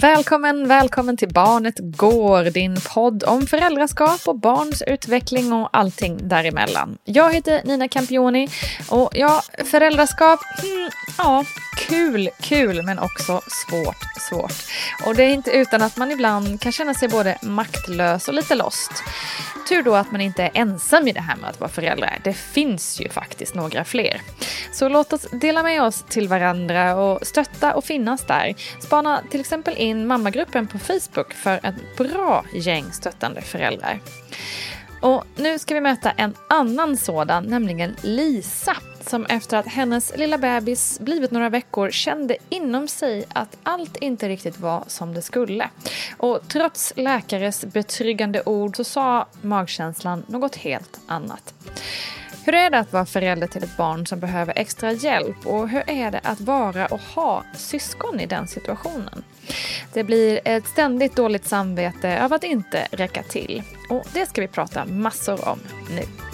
Välkommen, välkommen till Barnet Går, din podd om föräldraskap och barns utveckling och allting däremellan. Jag heter Nina Campioni och ja, föräldraskap, hmm, ja, kul, kul, men också svårt, svårt. Och det är inte utan att man ibland kan känna sig både maktlös och lite lost. Tur då att man inte är ensam i det här med att vara förälder. Det finns ju faktiskt några fler. Så låt oss dela med oss till varandra och stötta och finnas där. Spana till exempel in mammagruppen på Facebook för ett bra gäng stöttande föräldrar. Och nu ska vi möta en annan sådan, nämligen Lisa som efter att hennes lilla bebis blivit några veckor kände inom sig att allt inte riktigt var som det skulle. Och trots läkares betryggande ord så sa magkänslan något helt annat. Hur är det att vara förälder till ett barn som behöver extra hjälp och hur är det att vara och ha syskon i den situationen? Det blir ett ständigt dåligt samvete av att inte räcka till och det ska vi prata massor om nu.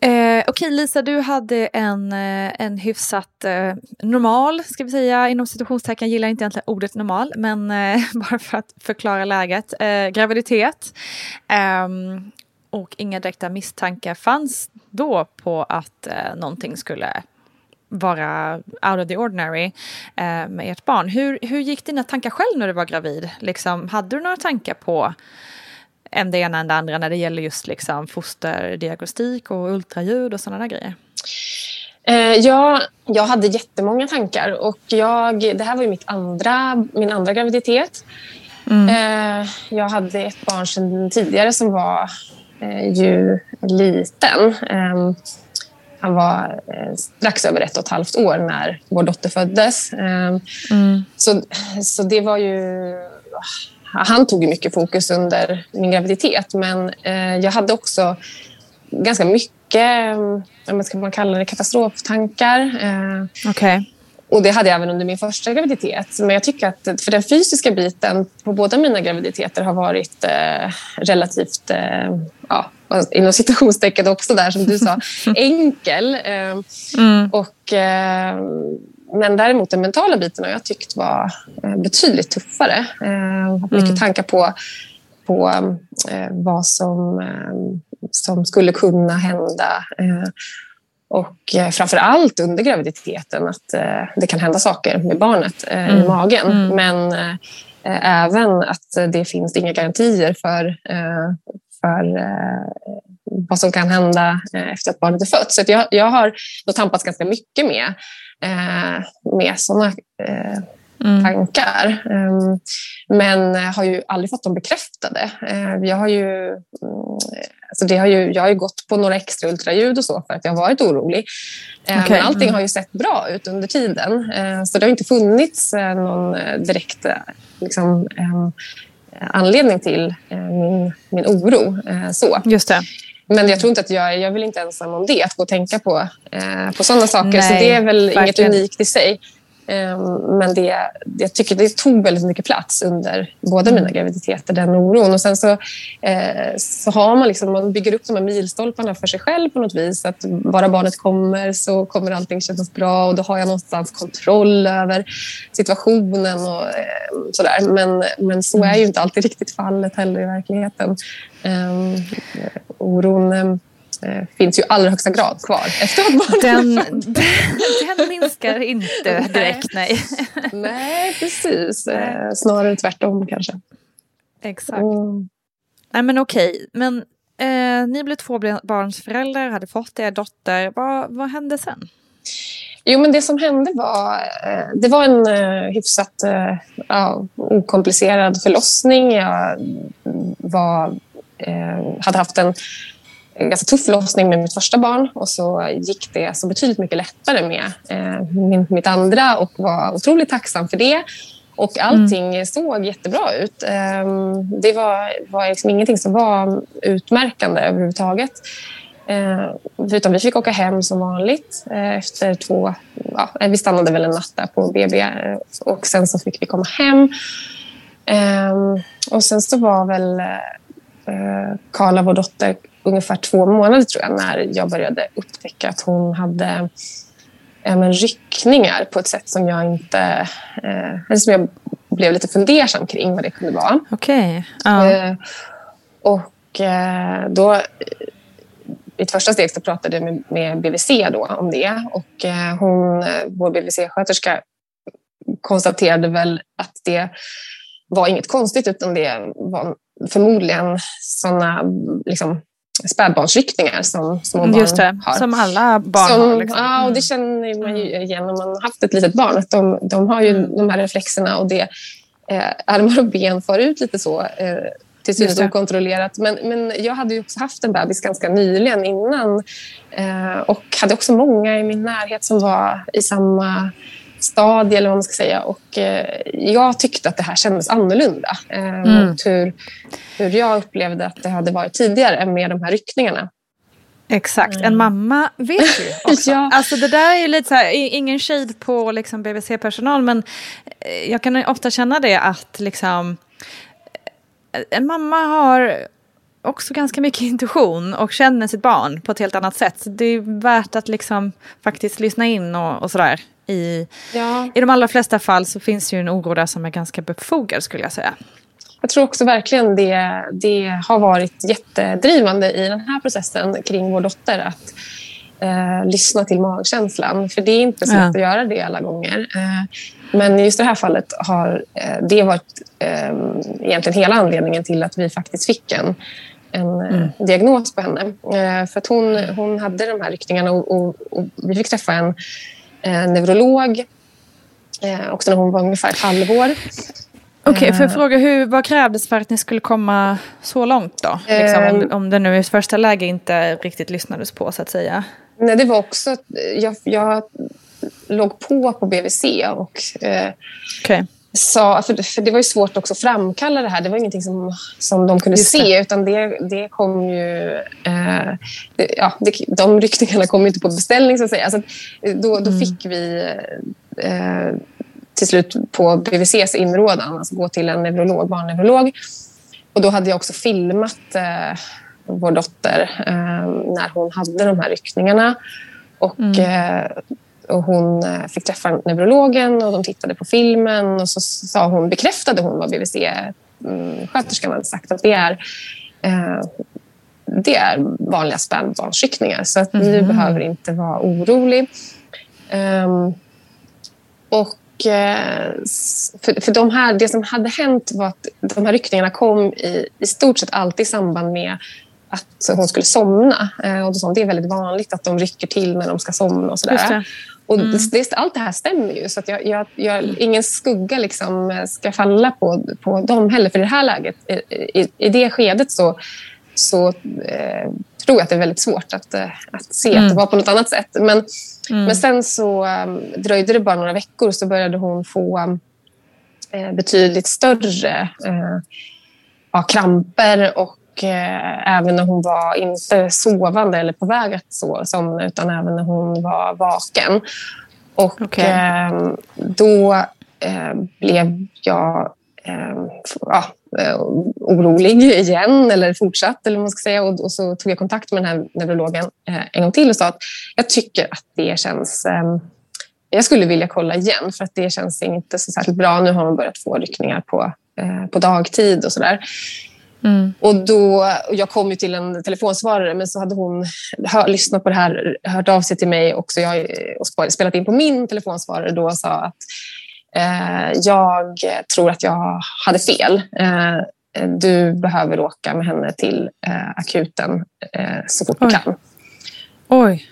Eh, Okej Lisa, du hade en, eh, en hyfsat eh, normal, ska vi säga, inom situationstecken, gillar inte egentligen ordet normal, men eh, bara för att förklara läget, eh, graviditet. Ehm, och inga direkta misstankar fanns då på att eh, någonting skulle vara out of the ordinary eh, med ert barn. Hur, hur gick dina tankar själv när du var gravid? Liksom, hade du några tankar på än det ena än det andra när det gäller just liksom fosterdiagnostik och ultraljud och sådana där grejer? Eh, ja, jag hade jättemånga tankar och jag, det här var ju mitt andra, min andra graviditet. Mm. Eh, jag hade ett barn sedan tidigare som var eh, ju liten. Ehm, han var strax över ett och ett halvt år när vår dotter föddes. Ehm, mm. Så, så det var ju han tog mycket fokus under min graviditet men eh, jag hade också ganska mycket, vad ska man kalla det, katastroftankar. Eh, okay. Och det hade jag även under min första graviditet. Men jag tycker att för den fysiska biten på båda mina graviditeter har varit eh, relativt, eh, ja, inom citationstecken också där som du sa, enkel. Eh, mm. Och eh, men däremot den mentala biten har jag tyckt var eh, betydligt tuffare. Eh, mycket mm. tankar på, på eh, vad som, som skulle kunna hända. och framför allt under graviditeten att det kan hända saker med barnet mm. i magen. Mm. Men även att det finns inga garantier för, för vad som kan hända efter att barnet är fött. Så jag, jag har då tampats ganska mycket med, med sådana mm. tankar. Um, men har ju aldrig fått dem bekräftade. Jag har ju, um, alltså det har ju, jag har ju gått på några extra ultraljud och så för att jag har varit orolig. Okay. Men allting mm. har ju sett bra ut under tiden. Så det har inte funnits någon direkt liksom, um, anledning till min, min oro. så. Just det. Men jag tror inte att jag, jag väl inte ensam om det, att gå och tänka på, eh, på sådana saker. Nej, så det är väl verkligen. inget unikt i sig. Ehm, men det, jag tycker det tog väldigt mycket plats under båda mina mm. graviditeter, den oron. Och sen så, eh, så har man, liksom, man bygger upp de här milstolparna för sig själv på något vis. Att bara barnet kommer så kommer allting kännas bra och då har jag någonstans kontroll över situationen och eh, sådär. Men, men så är ju inte alltid riktigt fallet heller i verkligheten. Eh, oron eh, finns ju i allra högsta grad kvar efter att barnet den, den, den minskar inte direkt, nej. nej, precis. Eh, snarare tvärtom kanske. Exakt. Mm. Nej, men okej. Men eh, ni blev två barnsföräldrar, hade fått er dotter. Vad, vad hände sen? Jo, men det som hände var... Eh, det var en eh, hyfsat eh, ja, okomplicerad förlossning. Jag var, hade haft en en ganska tuff förlossning med mitt första barn och så gick det så betydligt mycket lättare med eh, min, mitt andra och var otroligt tacksam för det. Och allting mm. såg jättebra ut. Eh, det var, var liksom ingenting som var utmärkande överhuvudtaget. Eh, utan vi fick åka hem som vanligt eh, efter två... Ja, vi stannade väl en natt där på BB och sen så fick vi komma hem. Eh, och sen så var väl Karla, vår dotter, ungefär två månader tror jag när jag började upptäcka att hon hade eh, ryckningar på ett sätt som jag inte... Eh, som jag blev lite fundersam kring vad det kunde vara. Okej. Okay. Uh. Eh, och eh, då... I ett första steg så pratade jag med, med BVC då om det. Och eh, hon, eh, vår BVC-sköterska konstaterade väl att det var inget konstigt utan det var förmodligen såna liksom, spädbarnsryckningar som små barn Just det, har. som alla barn som, har. Liksom. Ja, och det känner man ju mm. igen om man har haft ett litet barn. Att de, de har ju mm. de här reflexerna och det eh, armar och ben far ut lite så. Eh, till synes okontrollerat. Men, men jag hade ju också haft en bebis ganska nyligen innan eh, och hade också många i min närhet som var i samma stadie eller vad man ska säga. Och eh, jag tyckte att det här kändes annorlunda eh, mm. mot hur, hur jag upplevde att det hade varit tidigare med de här ryckningarna. Exakt, en mm. mamma vet ju också. ja. Alltså det där är ju lite så här, ingen shade på liksom BVC-personal men eh, jag kan ofta känna det att liksom en mamma har också ganska mycket intuition och känner sitt barn på ett helt annat sätt. Så det är värt att liksom faktiskt lyssna in och, och sådär. I, ja. I de allra flesta fall så finns ju en oro där som är ganska befogad skulle jag säga. Jag tror också verkligen det, det har varit jättedrivande i den här processen kring vår dotter att eh, lyssna till magkänslan. För det är inte så lätt ja. att göra det alla gånger. Eh, men just det här fallet har eh, det varit eh, egentligen hela anledningen till att vi faktiskt fick en, en eh, mm. diagnos på henne. Eh, för att hon, hon hade de här ryckningarna och, och, och vi fick träffa en neurolog också när hon var ungefär ett halvår. Okej, okay, för jag fråga, hur, vad krävdes för att ni skulle komma så långt då? Liksom, om, om det nu i första läge inte riktigt lyssnades på så att säga. Nej, det var också... Jag, jag låg på på BVC och eh, okay. Sa... För, för det var ju svårt också att framkalla det här. Det var ingenting som, som de kunde se, utan det, det kom ju... Eh, det, ja, det, de ryckningarna kom inte på beställning, så att säga. Alltså, då, då mm. fick vi... Eh, till slut på BVCs inrådan, alltså gå till en neurolog, barnneurolog. Och då hade jag också filmat eh, vår dotter eh, när hon hade de här ryckningarna. Och, mm. Och hon eh, fick träffa neurologen och de tittade på filmen och så sa hon, bekräftade hon vad BVC-sköterskan mm, hade sagt att det är eh, det är vanliga spädbarnsryckningar. Så att du Mhm. behöver inte vara orolig. Ehm, och eh, för, för de här, det som hade hänt var att de här ryckningarna kom i, i stort sett alltid i samband med att hon skulle somna. Eh, och hon, det är väldigt vanligt att de rycker till när de ska somna. Och sådär. Och det, det, allt det här stämmer ju. Så att jag, jag, jag, ingen skugga liksom eh, ska falla på, på dem heller. För i det här läget, i, i, det skedet så, så eh, tror jag att det är väldigt svårt att, eh, att se att det var på något annat sätt. Men, men sen så um, dröjde det bara några veckor så började hon få um, betydligt större eh, ja, kramper och eh, även när hon var inte sovande eller på väg att so- somna utan även när hon var vaken. Och Okej. eh, då eh, blev jag eh, f- ja, eh, orolig igen, eller fortsatt. Eller vad man ska säga. Och, och så tog jag kontakt med den här neurologen eh, en gång till och sa att jag tycker att det känns... Eh, jag skulle vilja kolla igen, för att det känns inte så särskilt bra. Nu har hon börjat få ryckningar på, eh, på dagtid och sådär. Mm. Och då, och jag kom ju till en telefonsvarare, men så hade hon hör, lyssnat på det här, hört av sig till mig också. Jag och sp- spelat in på min telefonsvarare då och sa att eh, jag tror att jag hade fel. Eh, du behöver åka med henne till eh, akuten eh, så fort du Oj. kan. Oj.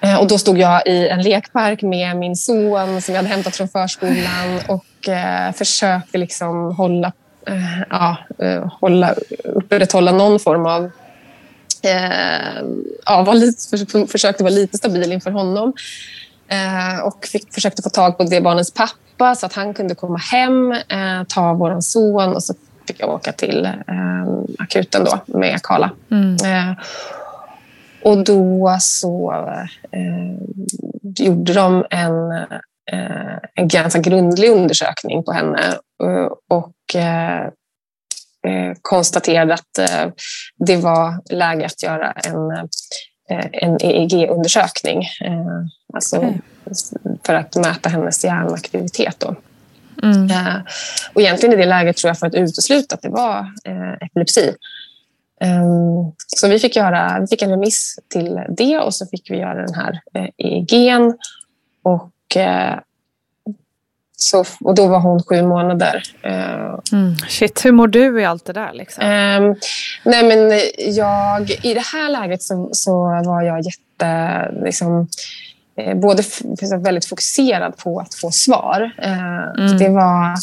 Eh, Och då stod jag i en lekpark med min son som jag hade hämtat från förskolan och eh, försökte liksom hålla, ja, eh, hålla, upprätthålla någon form av... Eh, ja, var lite, för, försökte vara lite stabil inför honom. Eh, och fick, försökte få tag på det barnets pappa så att han kunde komma hem, eh, ta vår son och så fick jag åka till eh, akuten då med Karla. Eh, och då så eh, gjorde de en, eh, en ganska grundlig undersökning på henne eh, och eh, eh, konstaterade att eh, det var läge att göra en, eh, en EEG-undersökning. Eh, alltså Okej. för att mäta hennes hjärnaktivitet. Då. Mm. Eh, och egentligen i det läget tror jag för att utesluta att det var eh, epilepsi. Ehm, så vi fick, göra, vi fick en remiss till det och så fick vi göra den här eh, EEGn. Och, eh, så, och då var hon sju månader. Eh, Mm. Shit, hur mår du i allt det där? Liksom? Ehm, nej men jag, I det här läget så, så var jag jätte... Liksom, eh, både väldigt fokuserad på att få svar. Eh, Det var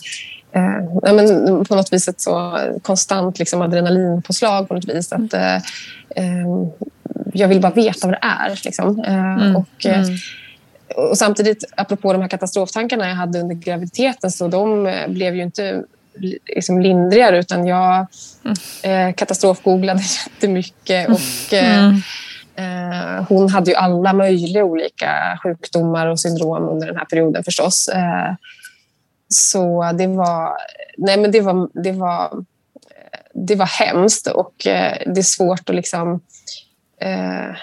eh, men på något vis ett så konstant liksom, adrenalinpåslag. på något vis. Att, eh, eh, jag vill bara veta vad det är. Liksom. Eh, och, eh, och samtidigt, apropå de här katastroftankarna jag hade under graviditeten, så de eh, blev ju inte li- liksom lindrigare, utan jag eh, katastrofgooglade jättemycket. Och, eh, eh, hon hade ju alla möjliga olika sjukdomar och syndrom under den här perioden förstås. Eh, så det var, nej men det var, det var, det var hemskt och eh, det är svårt att liksom... Eh,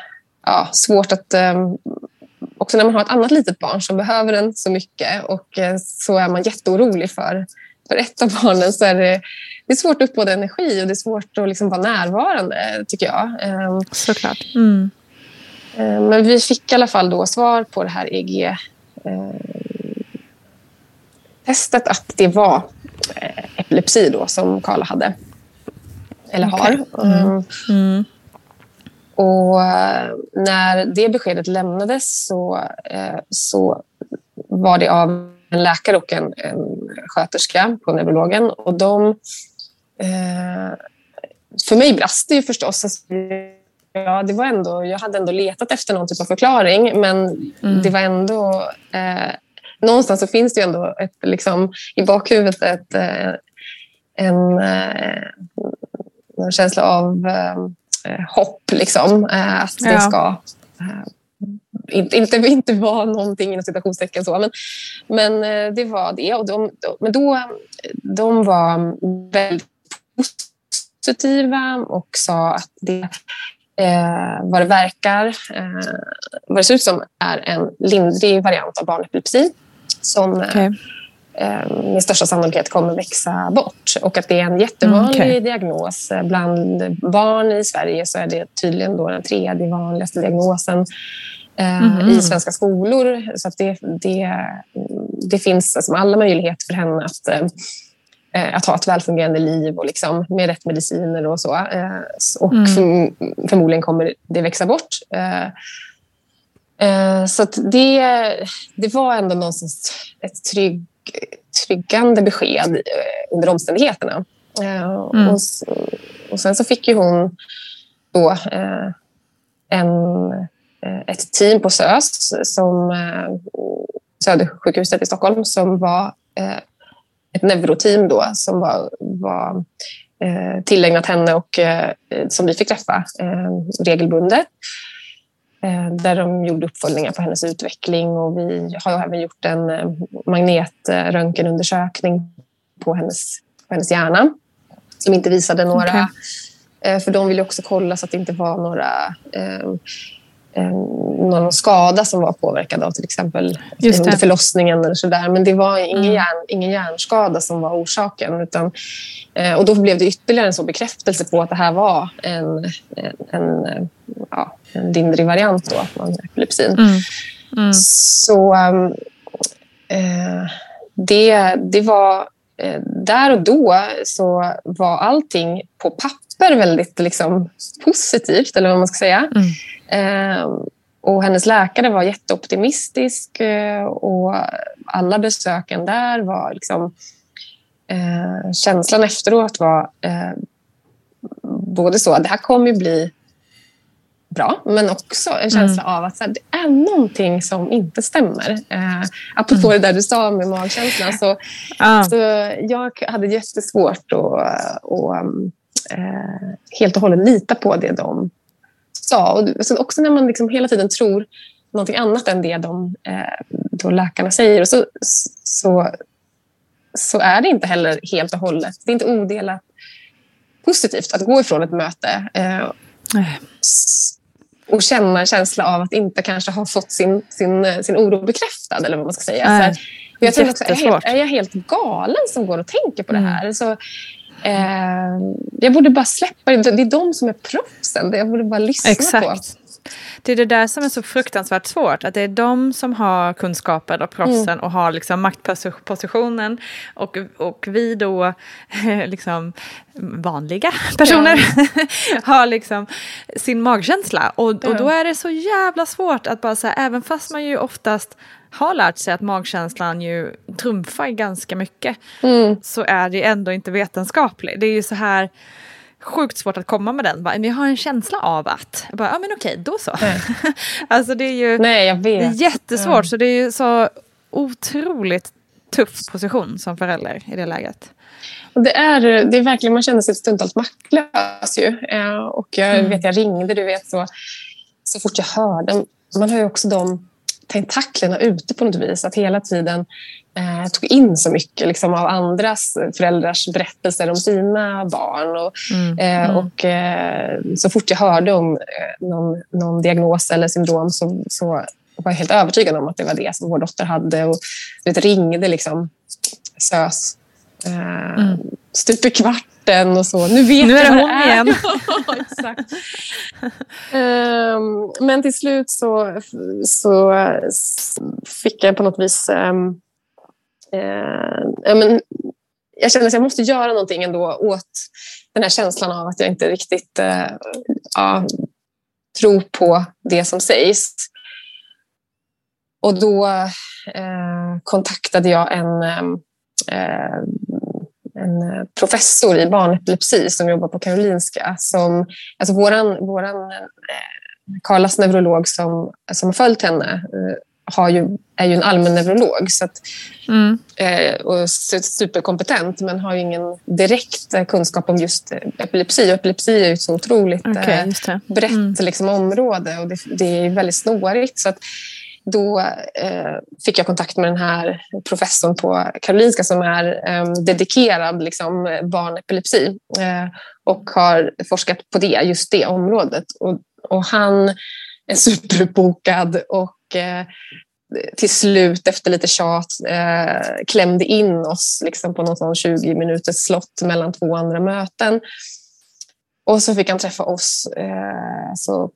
ja, svårt att... Eh, också när man har ett annat litet barn som behöver en så mycket och eh, så är man jätteorolig för, för ett av barnen så är det, det är svårt att uppbåda energi och det är svårt att liksom vara närvarande, tycker jag. Eh, Såklart. Mm. Eh, Men vi fick i alla fall då svar på det här EG-testet att det var eh, epilepsi då som Karla hade. Eller har. Mm. Och eh, när det beskedet lämnades så, eh, så var det av en läkare och en, en sköterska på neurologen. Och de, eh, för mig brast det ju förstås. Alltså, Ja, det var ändå, jag hade ändå letat efter någon typ av förklaring, men det var ändå... Eh, någonstans så finns det ju ändå ett, liksom, i bakhuvudet ett, en, eh, en känsla av hopp. Liksom, eh, att det Ja. ska... Eh, inte, inte, inte vara någonting inom citationstecken så, men, men eh, det var det. Och de, de, men då, de var väldigt positiva och sa att det eh, vad det verkar, eh, vad det ser ut som, är en lindrig variant av barnepilepsi som, Okej. Eh, med största sannolikhet kommer växa bort. Och att det är en jättevanlig mm, okay. diagnos. Bland barn i Sverige så är det tydligen då den tredje vanligaste diagnosen mm. i svenska skolor. Så att det, det, det finns alltså alla möjligheter för henne att eh, att ha ett välfungerande liv och liksom, med rätt mediciner och så. och mm. för, förmodligen kommer det växa bort. så det, det var ändå någonstans ett trygg, tryggande besked under omständigheterna. Mm. Och, och sen så fick ju hon då en Eh, ett team på SÖS, som, eh, Södersjukhuset i Stockholm, som var eh, ett neuroteam då, som var, var tillägnat henne och som vi fick träffa regelbundet. Där de gjorde uppföljningar på hennes utveckling och vi har även gjort en magnetröntgenundersökning på hennes, på hennes hjärna som inte visade några... Okay. För de ville också kolla så att det inte var några eh, någon skada som var påverkad av till exempel under förlossningen eller sådär. Men det var ingen, mm. hjärn, ingen hjärnskada som var orsaken. Utan, eh, och då blev det ytterligare en så bekräftelse på att det här var en, en, en, ja, en lindrig variant då, av epilepsin. Mm. Mm. Så eh, det, det var eh, där och då så var allting på papper väldigt liksom, positivt, eller vad man ska säga. Mm. Eh, och hennes läkare var jätteoptimistisk eh, och alla besöken där var liksom... Eh, känslan efteråt var eh, både så att det här kommer bli bra, men också en känsla mm. av att så här, det är någonting som inte stämmer. Eh, apropå mm. det där du sa med magkänslan, så, ah. så jag hade jättesvårt att och, helt och hållet lita på det de sa. Och så också när man liksom hela tiden tror någonting annat än det de, eh, då läkarna säger. Och så, så, så är det inte heller helt och hållet. Det är inte odelat positivt att gå ifrån ett möte eh, och känna en känsla av att inte kanske ha fått sin, sin, sin oro bekräftad. Eller vad man ska säga. Nej, så här, jag tänker också, är jag, helt, är jag helt galen som går och tänker på det mm. här? Mm. Så, Eh, jag borde bara släppa det. Det är de som är proffsen. Jag borde bara lyssna Exakt. på. Det är det där som är så fruktansvärt svårt. Att det är de som har kunskapen och proffsen mm. och har liksom maktpositionen. Och, och vi då, liksom vanliga personer, ja. har liksom sin magkänsla. Och, och då är det så jävla svårt att bara säga, även fast man ju oftast har lärt sig att magkänslan ju trumfar ganska mycket mm. så är det ändå inte vetenskapligt. Det är ju så här sjukt svårt att komma med den. Men jag har en känsla av att. bara, ja men okej, då så. alltså det är ju Nej, jag vet. Det är jättesvårt. Mm. Så det är ju så otroligt tuff position som förälder i det läget. Det, är, det är verkligen, man känner sig stundtals maktlös ju. Eh, och jag mm. vet, jag ringde, du vet, så, så fort jag hörde. Man har ju också de tentaklerna ute på något vis. Att hela tiden eh, tog in så mycket liksom, av andras föräldrars berättelser om sina barn. Och, mm. Eh, mm. och eh, så fort jag hörde om eh, någon, någon diagnos eller syndrom så, så var jag helt övertygad om att det var det som vår dotter hade. Och vet, ringde liksom SÖS eh, mm. stup i kvarten och så. Nu vet nu är det hon är. igen. exakt. um, men till slut så, så fick jag på något vis... Um, uh, men jag kände att jag måste göra någonting ändå åt den här känslan av att jag inte riktigt uh, ja, tror på det som sägs. Och då uh, kontaktade jag en en eh, professor i barnepilepsi som jobbar på Karolinska. Som, alltså våran, våran eh, Karlas neurolog som, som har följt henne eh, har ju, är ju en allmän neurolog så att, mm. och superkompetent men har ingen direkt kunskap om just epilepsi. Och epilepsi är ju ett så otroligt okay, brett mm. liksom, område och det, det, är väldigt snårigt. Så att, då eh, fick jag kontakt med den här professorn på Karolinska som är eh, dedikerad liksom, barnepilepsi eh, och har forskat på det, just det området. Och, och han är superbokad och eh, till slut efter lite tjat eh, klämde in oss liksom på någon 20 minuters slott mellan två andra möten. Och så fick han träffa oss eh, så,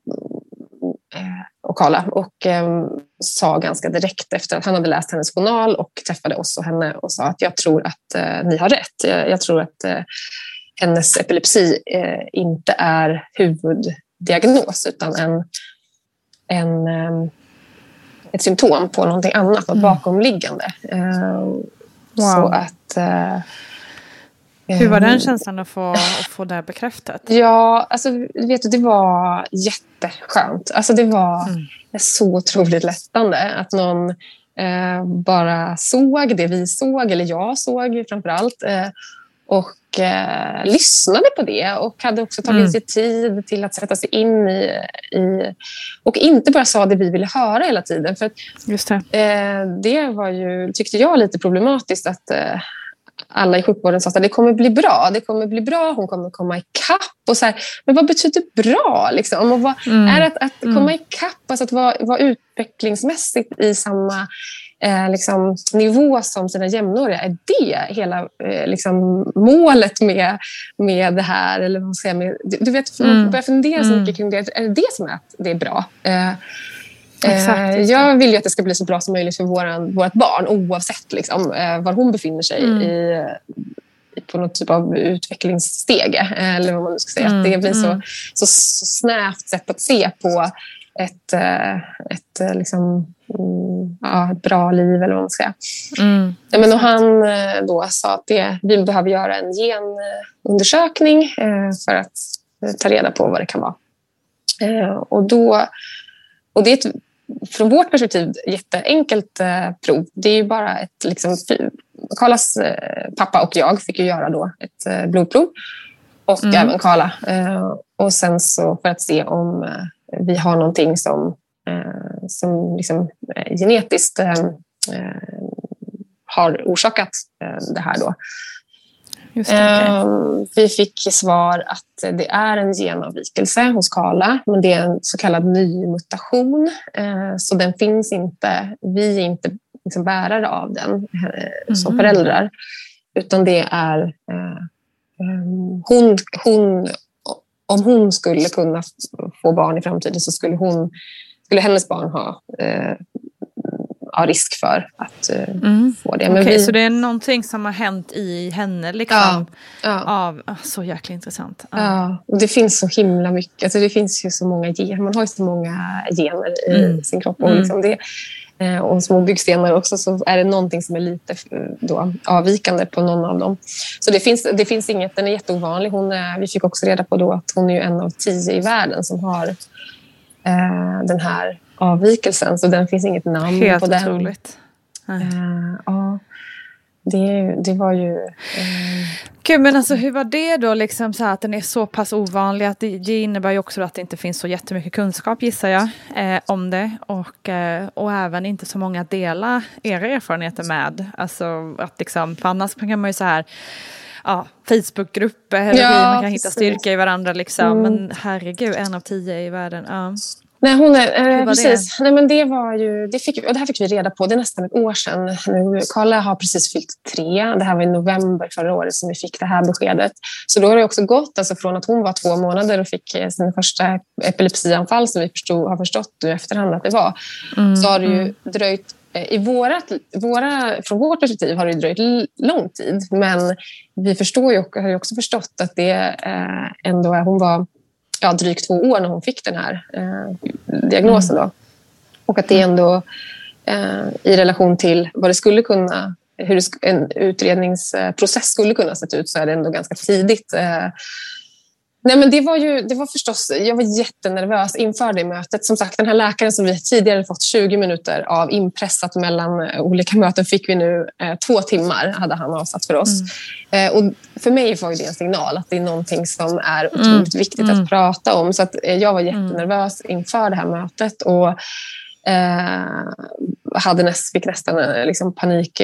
eh, och Karla och eh, sa ganska direkt efter att han hade läst hennes journal och träffade oss och henne och sa att jag tror att eh, ni har rätt. Jag, jag tror att eh, hennes epilepsi eh, inte är huvuddiagnos utan en, en, eh, ett symptom på någonting annat, något mm. bakomliggande. Eh, wow. Så att... Hur var den eh, känslan att få, att få det bekräftat? Ja, alltså, vet du, det var jätteskönt. Alltså, det var mm. så otroligt lättande att någon eh, bara såg det vi såg, eller jag såg framför allt. Eh, och eh, lyssnade på det och hade också tagit mm. sig tid till att sätta sig in i, i... Och inte bara sa det vi ville höra hela tiden. För Just det. Eh, det var ju, tyckte jag, lite problematiskt att eh, alla i sjukvården sa att det kommer bli bra, det kommer bli bra, hon kommer komma ikapp. Och så här, men vad betyder bra? Liksom? Och vad, mm. Är att, att komma mm. ikapp, alltså att vara, vara utvecklingsmässigt i samma eh, liksom, nivå som sina jämnåriga. Är det hela eh, liksom, målet med, med det här? Eller vad säga, med, du vet, mm. börjar fundera så mycket mm. kring det. Är det det som är att det är bra? Eh, Exakt, eh, jag vill ju att det ska bli så bra som möjligt för våran, vårt barn oavsett liksom, eh, var hon befinner sig mm. i, på något typ av utvecklingsstege. Eh, eller vad man ska säga. Mm. Att det blir så, mm. så, så snävt sätt att se på ett, ett liksom, Mm, ja, ett bra liv eller vad man ska säga. Mm. Ja, men och han eh, då sa att det, vi behöver göra en genundersökning eh, för att ta reda på vad det kan vara. Eh, och, då, och det är ett, från vårt perspektiv jätteenkelt prov. Det är ju bara ett... Liksom, Karlas pappa och jag fick ju göra då ett blodprov och mm. även Karla. Och sen så för att se om vi har någonting som Eh, som liksom, eh, genetiskt eh, har orsakat det här. Då. Det, vi fick svar att det är en genavvikelse hos Karla, men det är en så kallad ny mutation. Så den finns inte, vi är inte liksom bärare av den som mm. föräldrar. Utan det är hon, hon, om hon skulle kunna få barn i framtiden så skulle hon skulle hennes barn ha eh, ha risk för att eh, mm. få det. Men okay, vi... Så det är någonting som har hänt i henne? Liksom, ja, ja. Av, oh, så jäkla intressant. Ja. ja. och det finns så himla mycket. Alltså det finns ju så många gener. Man har ju så många gener i mm. sin kropp. Och, mm. liksom det, eh, och små byggstenar också, så är det någonting som är lite eh, då, avvikande på någon av dem. Så det finns, det finns inget, den är jätteovanlig. Hon är, vi fick också reda på då att hon är en av tio i världen som har eh, den här avvikelsen. Så den finns inget namn Helt på den. Helt otroligt. Eh, ja, det, det var ju... Eh... Gud, men alltså hur var det då, liksom så att den är så pass ovanlig? Att det, det innebär ju också att det inte finns så jättemycket kunskap, gissar jag, eh, om det. Och, eh, och även inte så många dela era erfarenheter med. Alltså att liksom, för annars kan man ju så här ja, Facebookgrupper eller ja, man kan hitta styrka i varandra liksom. Mm. Men herregud, en av tio i världen. Ja. Nej, hon är, eh, precis. Det? Nej, men det, var ju, det, fick, och det här fick vi reda på, det är nästan ett år sedan nu. Karla har precis fyllt tre. Det här var i november förra året som vi fick det här beskedet. Så då har det också gått alltså från att hon var två månader och fick eh, sin första epilepsianfall som vi förstod, har förstått nu efterhand att det var. Mm, så har det ju mm. dröjt eh, i vårat, våra, från vårt perspektiv har det dröjt lång tid, men vi förstår ju, har ju också förstått att det ändå är, hon var ja, drygt två år när hon fick den här eh, diagnosen. Då. Och att det ändå eh, i relation till vad det skulle kunna hur en utredningsprocess skulle kunna se ut så är det ändå ganska tidigt. Nej, men det var ju, det var förstås, jag var jättenervös inför det mötet. Som sagt, den här läkaren som vi tidigare fått 20 minuter av inpressat mellan eh, olika möten fick vi nu eh, två timmar hade han avsatt för oss. Mm. Eh, och för mig var det en signal att det är någonting som är mm. otroligt mm. viktigt mm. att prata om. Så att, eh, jag var mm. jättenervös inför det här mötet. Och, eh, hade näst, fick nästan eh, liksom panik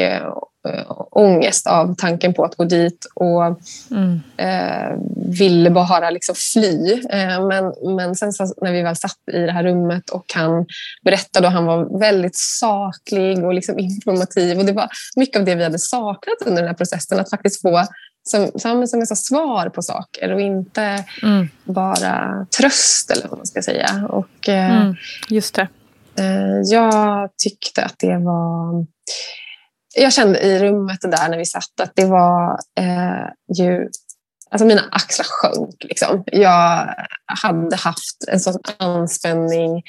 ångest av tanken på att gå dit och mm. äh, ville bara liksom fly. Äh, men, men sen så, när vi väl satt i det här rummet och han berättade och han var väldigt saklig och liksom informativ och det var mycket av det vi hade saknat under den här processen, att faktiskt få som, som, som sa, svar på saker och inte mm. bara tröst eller vad man ska säga. Och, mm, just det. Eh, jag tyckte att det var... Jag kände i rummet där när vi satt att det var eh, ju... Alltså mina axlar sjönk. Liksom. Jag hade haft en sån anspänning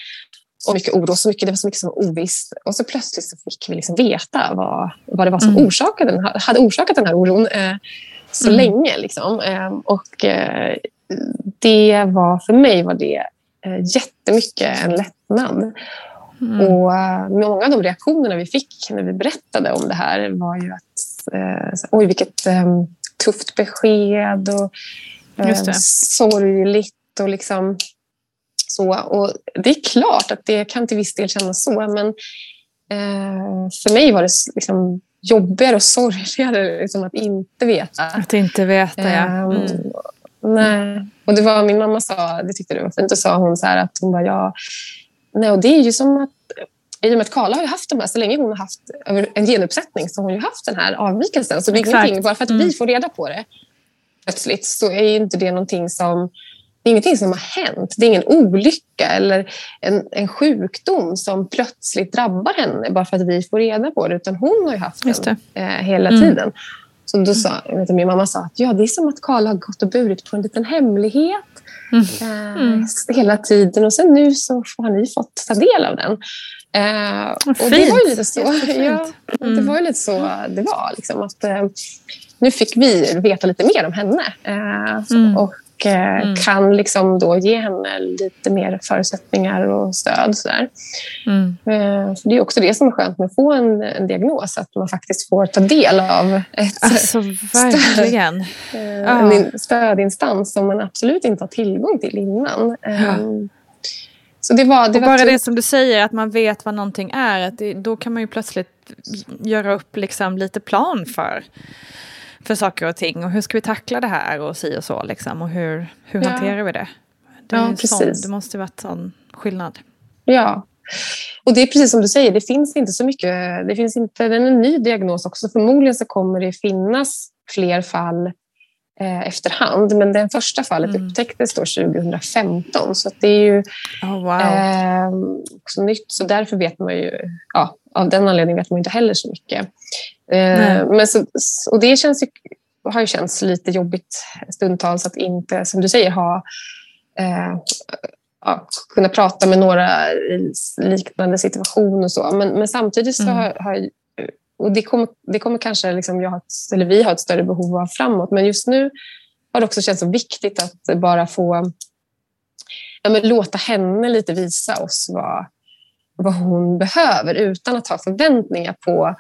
och mycket oro. Så mycket, det var så mycket som var ovisst. Och så plötsligt så fick vi liksom veta vad, vad det var som mm. orsakade den, hade orsakat den här oron eh, så mm. länge. Liksom. Eh, och eh, det var för mig var det eh, jättemycket en lättnad. Mm. Och eh, många av de reaktionerna vi fick när vi berättade om det här var ju att eh, oj, vilket eh, tufft besked och eh, sorgligt och liksom så. Och det är klart att det kan till viss del kännas så, men eh, för mig var det liksom jobbigare och sorgligare liksom att inte veta. Att inte veta, ja. Ehm, mm. Nej. Och det var min mamma sa, det tyckte du var fint, då sa hon så här att hon bara, ja, Nej, och det är ju som att i och med att Karla har ju haft de här, så länge hon har haft en genuppsättning så har hon ju haft den här avvikelsen. Så det är ingenting, bara för att mm. vi får reda på det plötsligt så är inte det någonting som det är ingenting som har hänt. Det är ingen olycka eller en, en sjukdom som plötsligt drabbar henne bara för att vi får reda på det. Utan hon har ju haft den eh, hela mm. tiden. Så då sa, vet, min mamma sa att ja, det är som att Karla har gått och burit på en liten hemlighet mm. Mm. hela tiden. Och sen nu så har ni fått ta del av den. Eh, och det var ju lite så. Ja, mm. Det var ju lite så det var. Liksom, att, eh, nu fick vi veta lite mer om henne. Eh, mm. Och eh, mm. kan liksom då ge henne lite mer förutsättningar och stöd. Sådär. Mm. Eh, det är också det som är skönt med att få en, en, diagnos, att man faktiskt får ta del av ett alltså, verkligen. Stöd, eh, en stödinstans som man absolut inte har tillgång till innan. Ja. Ehm, så det var, det och var bara det som du säger, att man vet vad någonting är, att det, då kan man ju plötsligt göra upp liksom lite plan för för saker och ting. Och hur ska vi tackla det här och si och så liksom. Och hur, hur ja. hanterar vi det? Det, ja. Sån, det måste vara en sån skillnad. Ja. Och det är precis som du säger, det finns inte så mycket. Det finns inte, det är en ny diagnos också. Förmodligen så kommer det finnas fler fall eh, efterhand. Men det första fallet mm. upptäcktes då 2015. Så det är ju oh, wow. eh, också nytt. Så därför vet man ju, ja, av den anledningen vet man inte heller så mycket. Eh, men så, och det känns ju, har ju känts lite jobbigt stundtals att inte, som du säger, ha eh, ja, kunna prata med några i liknande situation och så. Men, men samtidigt så mm. har, har och det kommer, det kommer kanske liksom jag ett, eller vi har ett större behov av framåt. Men just nu har det också känts så viktigt att bara få ja, låta henne lite visa oss vad, vad hon behöver utan att ha förväntningar på,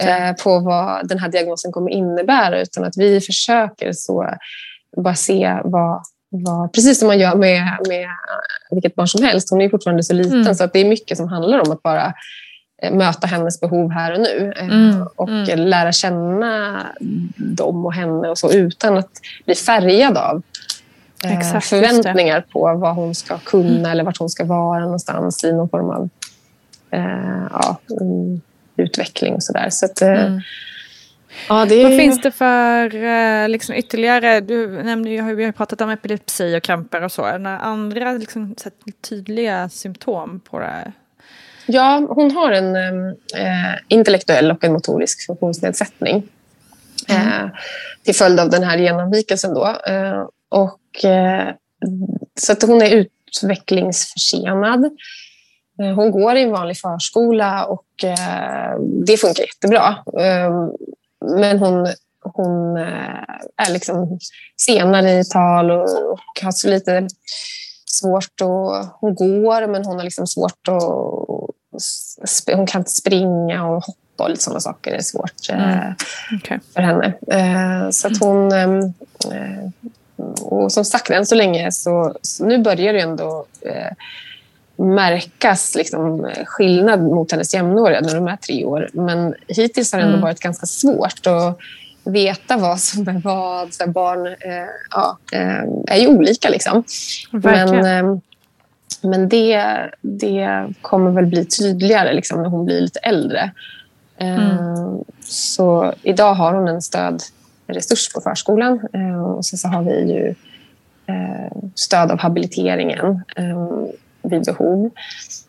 eh, på vad den här diagnosen kommer innebära. Utan att vi försöker så bara se vad, vad, precis som man gör med, med vilket barn som helst. Hon är fortfarande så liten mm. så att det är mycket som handlar om att bara eh, möta hennes behov här och nu eh, mm. och mm. lära känna dem och henne och så utan att bli färgad av eh, Exakt, förväntningar på vad hon ska kunna mm. eller vart hon ska vara någonstans i någon form av ja, utveckling och sådär. Så att, eh, mm. Ja, det... Vad finns det för eh, liksom, ytterligare, du nämnde ju, vi har pratat om epilepsi och kramper och så, är det andra liksom, så tydliga symptom på det? Ja, hon har en eh, intellektuell och en motorisk funktionsnedsättning mm. eh, till följd av den här genomvikelsen. Då. Eh, och, eh, så att hon är utvecklingsförsenad. Eh, hon går i en vanlig förskola och eh, det funkar jättebra. Ehm, men hon, hon eh, är liksom senare i tal och, har så lite svårt att... Hon går, men hon har liksom svårt att... Hon kan inte springa och hoppa och lite sådana saker är svårt mm. okay. för henne. Så att hon... Och som sagt, än så länge så, så nu börjar det ändå märkas liksom, skillnad mot hennes jämnåriga när de är tre år. Men hittills har det ändå mm. varit ganska svårt att veta vad som är vad. Så barn eh, ja, eh, är ju olika. Liksom. Men, eh, men det, det kommer väl bli tydligare liksom, när hon blir lite äldre. Eh, mm. Så idag har hon en stödresurs på förskolan eh, och sen så har vi ju eh, stöd av habiliteringen vid behov.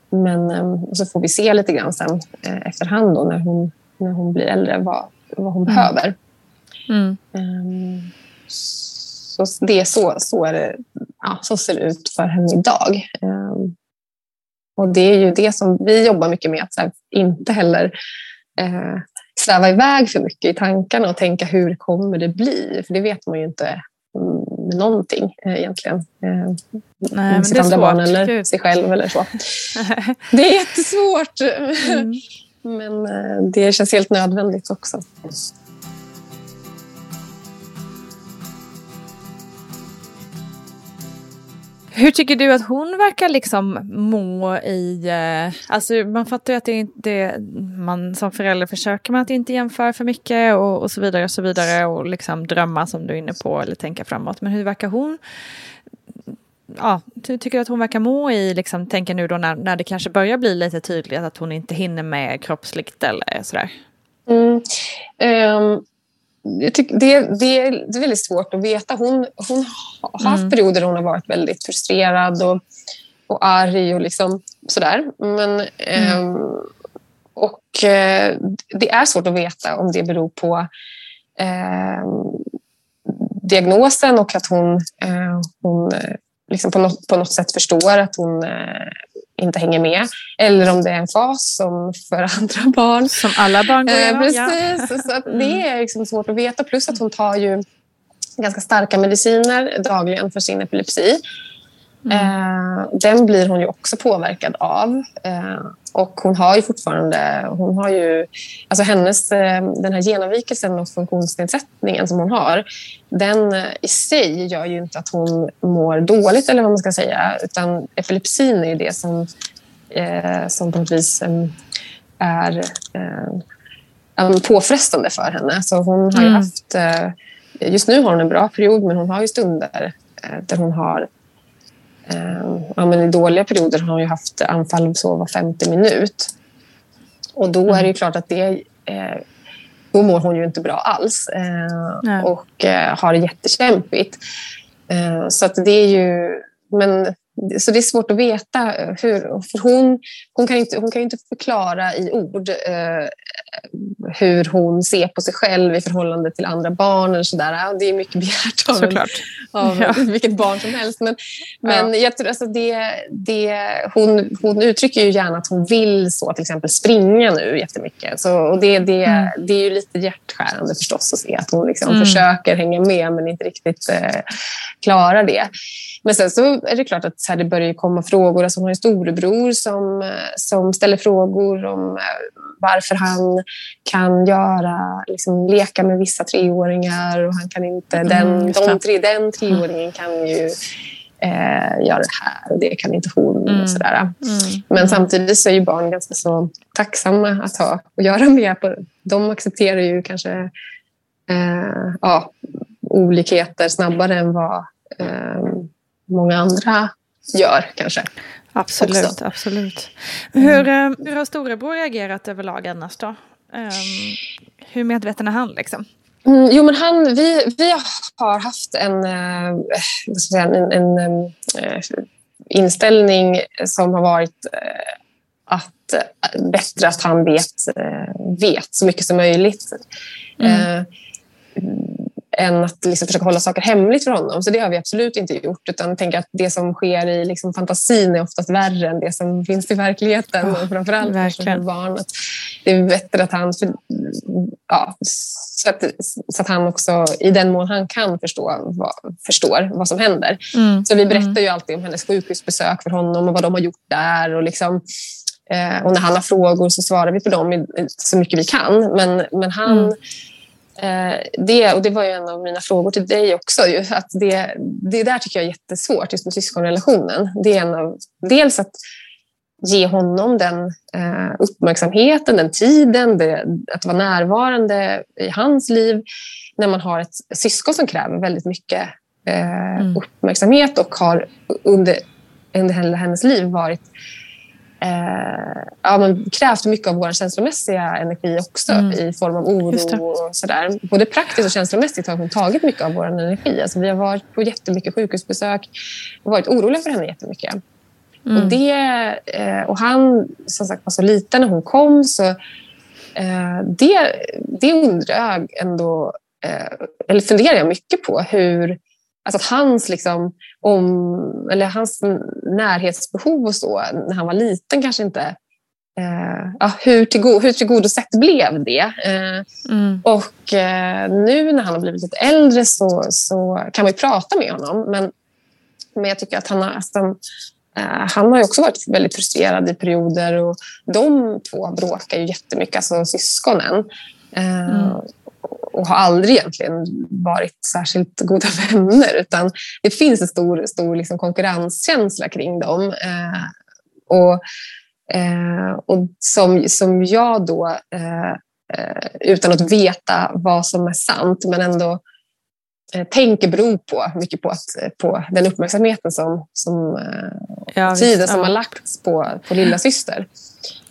Men så får vi se lite grann sen efterhand då, när, hon, när hon blir äldre vad, vad hon mm. behöver. Mm. Så det är så, så, är det, ja, så ser det ut för henne idag. Och det är ju det som vi jobbar mycket med, att inte heller eh, sväva iväg för mycket i tankarna och tänka hur kommer det bli? För det vet man ju inte med någonting eh, egentligen. Eh, Nej, med sitt andra barn eller Gud. sig själv eller så. det är jättesvårt. Mm. Men eh, det känns helt nödvändigt också. Hur tycker du att hon verkar liksom må i... Eh, alltså man fattar ju att det inte... Man som förälder försöker man att inte jämföra för mycket och, och så vidare och så vidare och liksom drömma som du är inne på eller tänka framåt. Men hur verkar hon... Ja, hur tycker du att hon verkar må i, liksom, tänker nu då när, när det kanske börjar bli lite tydligt att hon inte hinner med kroppsligt eller sådär? Mm. Um jag tycker det, det, är väldigt svårt att veta. Hon, hon har haft mm. perioder där hon har varit väldigt frustrerad och, och arg och liksom sådär. Men, mm. eh, och eh, det är svårt att veta om det beror på eh, diagnosen och att hon, eh, hon eh, liksom på, något, på något sätt förstår att hon eh, inte hänger med. Eller om det är en fas som för andra barn. Som alla barn går igenom. Eh, precis, ja. så det mm. är liksom svårt att veta. Plus att hon tar ju ganska starka mediciner dagligen för sin epilepsi. Mm. Eh, den blir hon ju också påverkad av. Eh, och hon har ju fortfarande... Hon har ju, alltså hennes, eh, den här genavvikelsen och funktionsnedsättningen som hon har den i sig gör ju inte att hon mår dåligt, eller vad man ska säga. Utan epilepsin är det som, som på något vis eh, är påfrestande för henne. Så hon har mm. haft... Just nu har hon en bra period, men hon har ju stunder där hon har ja, men I dåliga perioder har hon ju haft anfall så var 50 minut. Och då är det mm. klart att det... Eh, då mår hon ju inte bra alls eh, och eh, har det jättekämpigt. Eh, så att det är ju... Men så det är svårt att veta. Hur, för hon, hon, kan inte, hon kan inte förklara i ord eh, hur hon ser på sig själv i förhållande till andra barn. Eller så där. Det är mycket begärt av, en, av ja. vilket barn som helst. Men, men ja. jag tror, alltså det, det, hon, hon uttrycker ju gärna att hon vill så, till exempel springa nu jättemycket. Så, och det, det, mm. det är ju lite hjärtskärande förstås att se att hon liksom mm. försöker hänga med men inte riktigt eh, klarar det. Men sen så är det klart att så här, det börjar komma frågor. Alltså hon har en storebror som, som ställer frågor om eh, varför han kan göra, liksom, leka med vissa treåringar och han kan inte... Mm, den, de tre, den treåringen kan ju eh, göra det här och det kan inte hon. Mm. Och sådär. Mm. Men samtidigt så är ju barn ganska så tacksamma att ha och göra med. På, de accepterar ju kanske eh, ja, olikheter snabbare än vad eh, många andra gör kanske. Absolut, också. absolut. Hur, mm. hur har storebror reagerat överlag annars då? Um, hur medveten är han liksom? Mm, jo, men han, vi, vi har haft en, äh, säga, en, en äh, inställning som har varit att bättre att han vet, vet så mycket som möjligt. Mm än att liksom försöka hålla saker hemligt för honom. Så det har vi absolut inte gjort. Utan tänker att det som sker i liksom fantasin är oftast värre än det som finns i verkligheten. Oh, och framförallt för barn. Att det är bättre att han... För, ja, så, att, så att han också, i den mån han kan, förstå, vad, förstår vad som händer. Mm. Så vi berättar mm. ju alltid om hennes sjukhusbesök för honom och vad de har gjort där. Och liksom, eh, och när han har frågor så svarar vi på dem så mycket vi kan. Men, men han... Mm det, och det var ju en av mina frågor till dig också. Ju, att det, det där tycker jag är jättesvårt, just med syskonrelationen. Det är en av, dels att ge honom den eh, uppmärksamheten, den tiden, det, att vara närvarande i hans liv när man har ett syskon som kräver väldigt mycket eh, mm. uppmärksamhet och har under, under hennes liv varit eh, ja, men krävt mycket av vår känslomässiga energi också mm. i form av oro och sådär. Både praktiskt och känslomässigt har hon tagit mycket av vår energi. Alltså, vi har varit på jättemycket sjukhusbesök och varit oroliga för henne jättemycket. Mm. Och, det, eh, och han som sagt var så liten när hon kom så eh, det, det undrar jag ändå, eh, eller funderar jag mycket på hur Alltså att hans, liksom, om, eller hans närhetsbehov och så när han var liten kanske inte... Eh, ja, hur, tillgo, hur tillgodosett blev det? Eh, mm. Och eh, nu när han har blivit lite äldre så, så kan man ju prata med honom. Men, men jag tycker att han har, alltså, han har också varit väldigt frustrerad i perioder. Och de två bråkar ju jättemycket, alltså syskonen. Eh, mm och har aldrig egentligen varit särskilt goda vänner. Utan det finns en stor, stor liksom konkurrenskänsla kring dem. Eh, och, eh, och som, som jag då, eh, eh utan att veta vad som är sant, men ändå eh, tänker beror på mycket på, att, på den uppmärksamheten som, som eh, ja, tiden som ja. har lagts på, på lilla syster.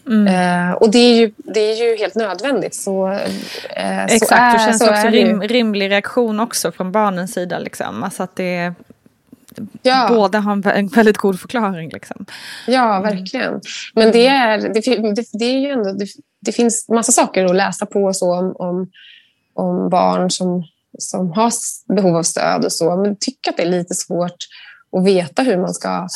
Mm. Eh, och det är, ju, det är ju helt nödvändigt. Så, eh, Exakt, så är, det känns så också rim, rimlig reaktion också från barnens sida. Liksom. Alltså att det ja. båda har en väldigt god förklaring. Liksom. Ja, verkligen. Men det, är, det, det, det är ju ändå, det, det, finns massa saker att läsa på och så om, om, om barn som, som har behov av stöd och så. Men tycker att det är lite svårt att veta hur man ska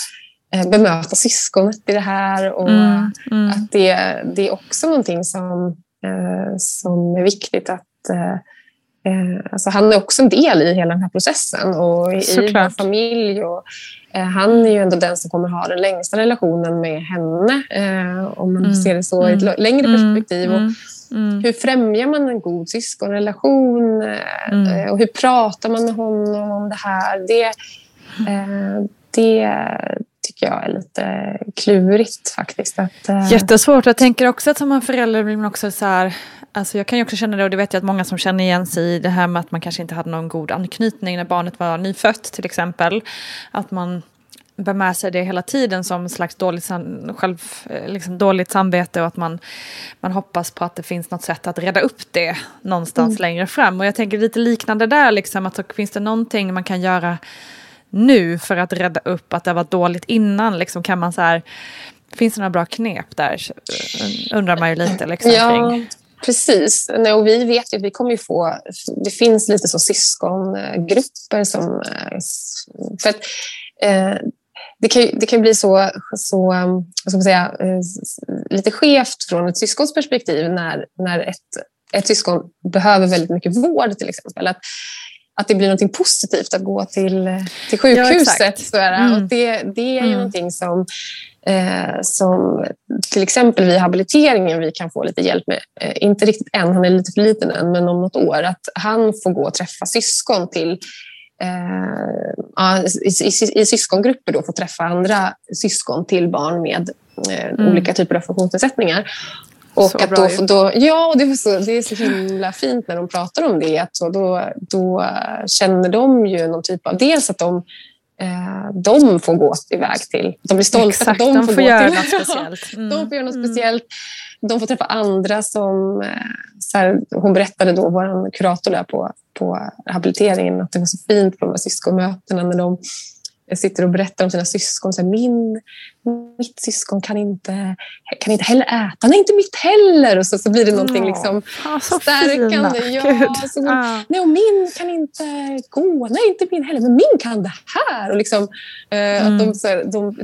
bemöta syskonet i det här. Och mm, mm. att det, det är också någonting som, eh, som är viktigt att eh, eh, alltså han är också en del i hela den här processen och i, i vår familj. Och, eh, han är ju ändå den som kommer ha den längsta relationen med henne, eh, om man mm, ser det så i ett mm, längre mm, perspektiv. Och, Mm. Hur främjar man en god syskonrelation? Mm. Och hur pratar man med honom om det här? Det, eh, det, tycker jag är lite klurigt faktiskt. Att, uh... Jättesvårt. Jag tänker också att som förälder blir man också så här, alltså jag kan ju också känna det och det vet jag att många som känner igen sig i det här med att man kanske inte hade någon god anknytning när barnet var nyfött till exempel. Att man bär med sig det hela tiden som slags dåligt, själv, eh, liksom dåligt samvete och att man, man hoppas på att det finns något sätt att reda upp det någonstans mm. längre fram. Och jag tänker lite liknande där, liksom, att så finns det någonting man kan göra nu för att rädda upp att det varit dåligt innan? Liksom, kan man så här, finns det några bra knep där? Undrar man ju lite. Liksom, ja, kring. precis. Nej, och vi vet ju vi kommer ju få... Det finns lite så syskongrupper som... Eh, för att, eh, det kan, det kan bli så, så vad ska man säga, eh, lite skevt från ett syskons perspektiv när, när ett, ett syskon behöver väldigt mycket vård till exempel. Att att det blir något positivt att gå till, till sjukhuset. Ja, mm. och det, det är ju mm. någonting som, eh, som till exempel vid habiliteringen vi kan få lite hjälp med. Eh, inte riktigt än, han är lite för liten än, men om något år. Att han får gå och träffa syskon till eh, i, i, i, syskongrupper då, få träffa andra syskon till barn med eh, mm. olika typer av funktionsnedsättningar. Och så att då, då, ja, det är, så, det är så himla fint när de pratar om det. Att så då, då känner de ju någon typ av... Dels att de, eh, de får gå iväg till... De blir stolta Exakt, att de, de får, får göra till, något speciellt. Mm. de får göra något mm. speciellt. De får träffa andra som... Eh, så här, hon berättade då, vår kurator där på, på habiliteringen, att det var så fint på de här syskonmötena när de sitter och berättar om sina syskon. Så här, min, mitt syskon kan inte, kan inte heller äta. Nej, inte mitt heller. Och så, så blir det någonting liksom ah, stärkande. Ja, så, ah. Nej, och min kan inte gå. Nej, inte min heller. Men min kan det här. Och liksom, mm. att de, så, de,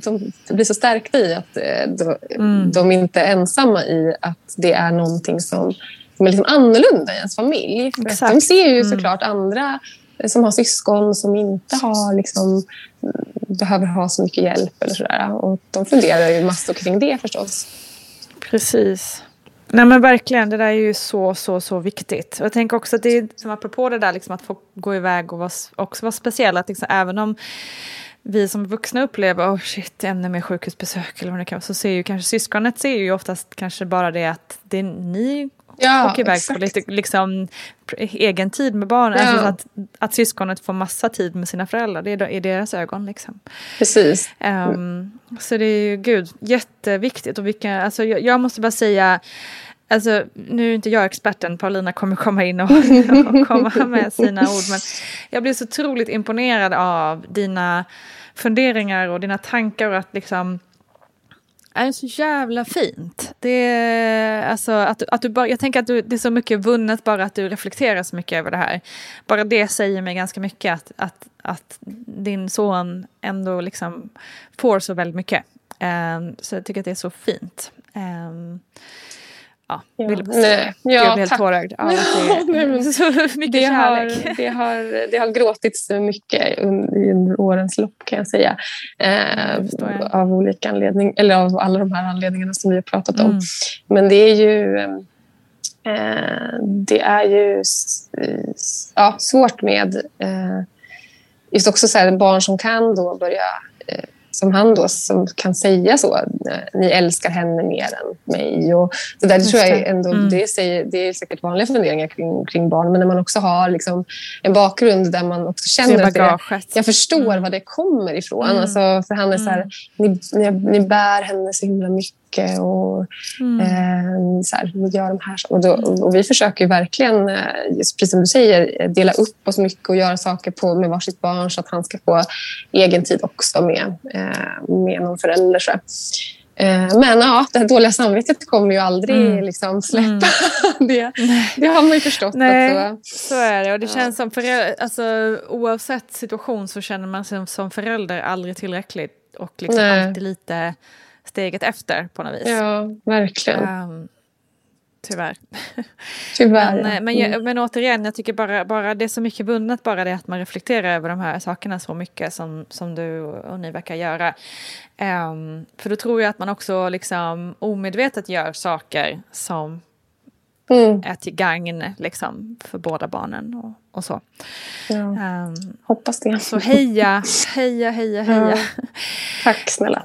de, blir så stärkta i att eh, de, mm. de inte är ensamma i att det är någonting som, som är liksom annorlunda i ens familj. de ser ju mm. såklart andra som har syskon som inte har, liksom, behöver ha så mycket hjälp. Eller sådär. Och de funderar ju massor kring det förstås. Precis. Nej men verkligen, det där är ju så, så, så viktigt. Och jag tänker också att det är, som apropå det där liksom, att få gå iväg och vara, också vara speciell, att liksom, även om vi som vuxna upplever, oh shit, ännu mer sjukhusbesök eller vad det kan vara, så ser ju kanske syskonet ser ju oftast kanske bara det att det är ni ja, åker iväg exakt. på lite liksom, egen tid med barnen. Ja. Alltså att, att syskonet får massa tid med sina föräldrar, det är i deras ögon. Liksom. Precis. Um, så det är ju, gud, jätteviktigt. Och vilka, alltså, jag, jag måste bara säga, Alltså, nu är inte jag experten, Paulina kommer komma in och, och komma med sina ord. Men jag blir så otroligt imponerad av dina funderingar och dina tankar och att liksom är så jävla fint. Det är, alltså, att, att du bara, jag tänker att du, det är så mycket vunnet bara att du reflekterar så mycket över det här. Bara det säger mig ganska mycket att, att, att din son ändå liksom får så väldigt mycket. Um, så jag tycker att det är så fint. Um, ja, ja, vill bara säga. Ja, jag blir helt tårögd. Ja, det, så mycket det kärlek. Har, det, har, det har gråtits mycket under, under årens lopp kan jag säga. Eh, jag. Av olika anledningar, eller av alla de här anledningarna som vi har pratat om. Mm. Men det är ju eh, det är ju ja, svårt med eh, just också så här, barn som kan då börja eh, som han då som kan säga så. Ni älskar henne mer än mig. Och det där det tror jag ändå, mm. det, säger, det är säkert vanliga funderingar kring, kring barn. Men när man också har liksom en bakgrund där man också känner att det, jag förstår mm. var det kommer ifrån. Mm. Alltså, för han är så här, mm. ni, ni, ni bär henne så himla mycket mycket och mm. eh, så här, gör de här och, då, och vi försöker verkligen, eh, precis som du säger, dela upp oss mycket och göra saker på, med varsitt barn så att han ska få egen tid också med, eh, med någon förälder. Så. Eh, men ja, det dåliga samvetet kommer ju aldrig mm. liksom släppa. Mm. det, det har man ju förstått. Nej, också. så är det. Och det känns som förälder, alltså, oavsett situation så känner man sig som förälder aldrig tillräckligt och liksom alltid lite steget efter på något vis. Ja, verkligen. Um, tyvärr. Tyvärr. men, eh, men, mm. men återigen, jag tycker bara, bara det är så mycket vunnet bara det att man reflekterar över de här sakerna så mycket som, som du och ni verkar göra. Um, för då tror jag att man också liksom omedvetet gör saker som mm. är till gagn liksom, för båda barnen och, och så. Ja. Um, Hoppas det. Så heja, heja, heja, heja. Ja. Tack snälla.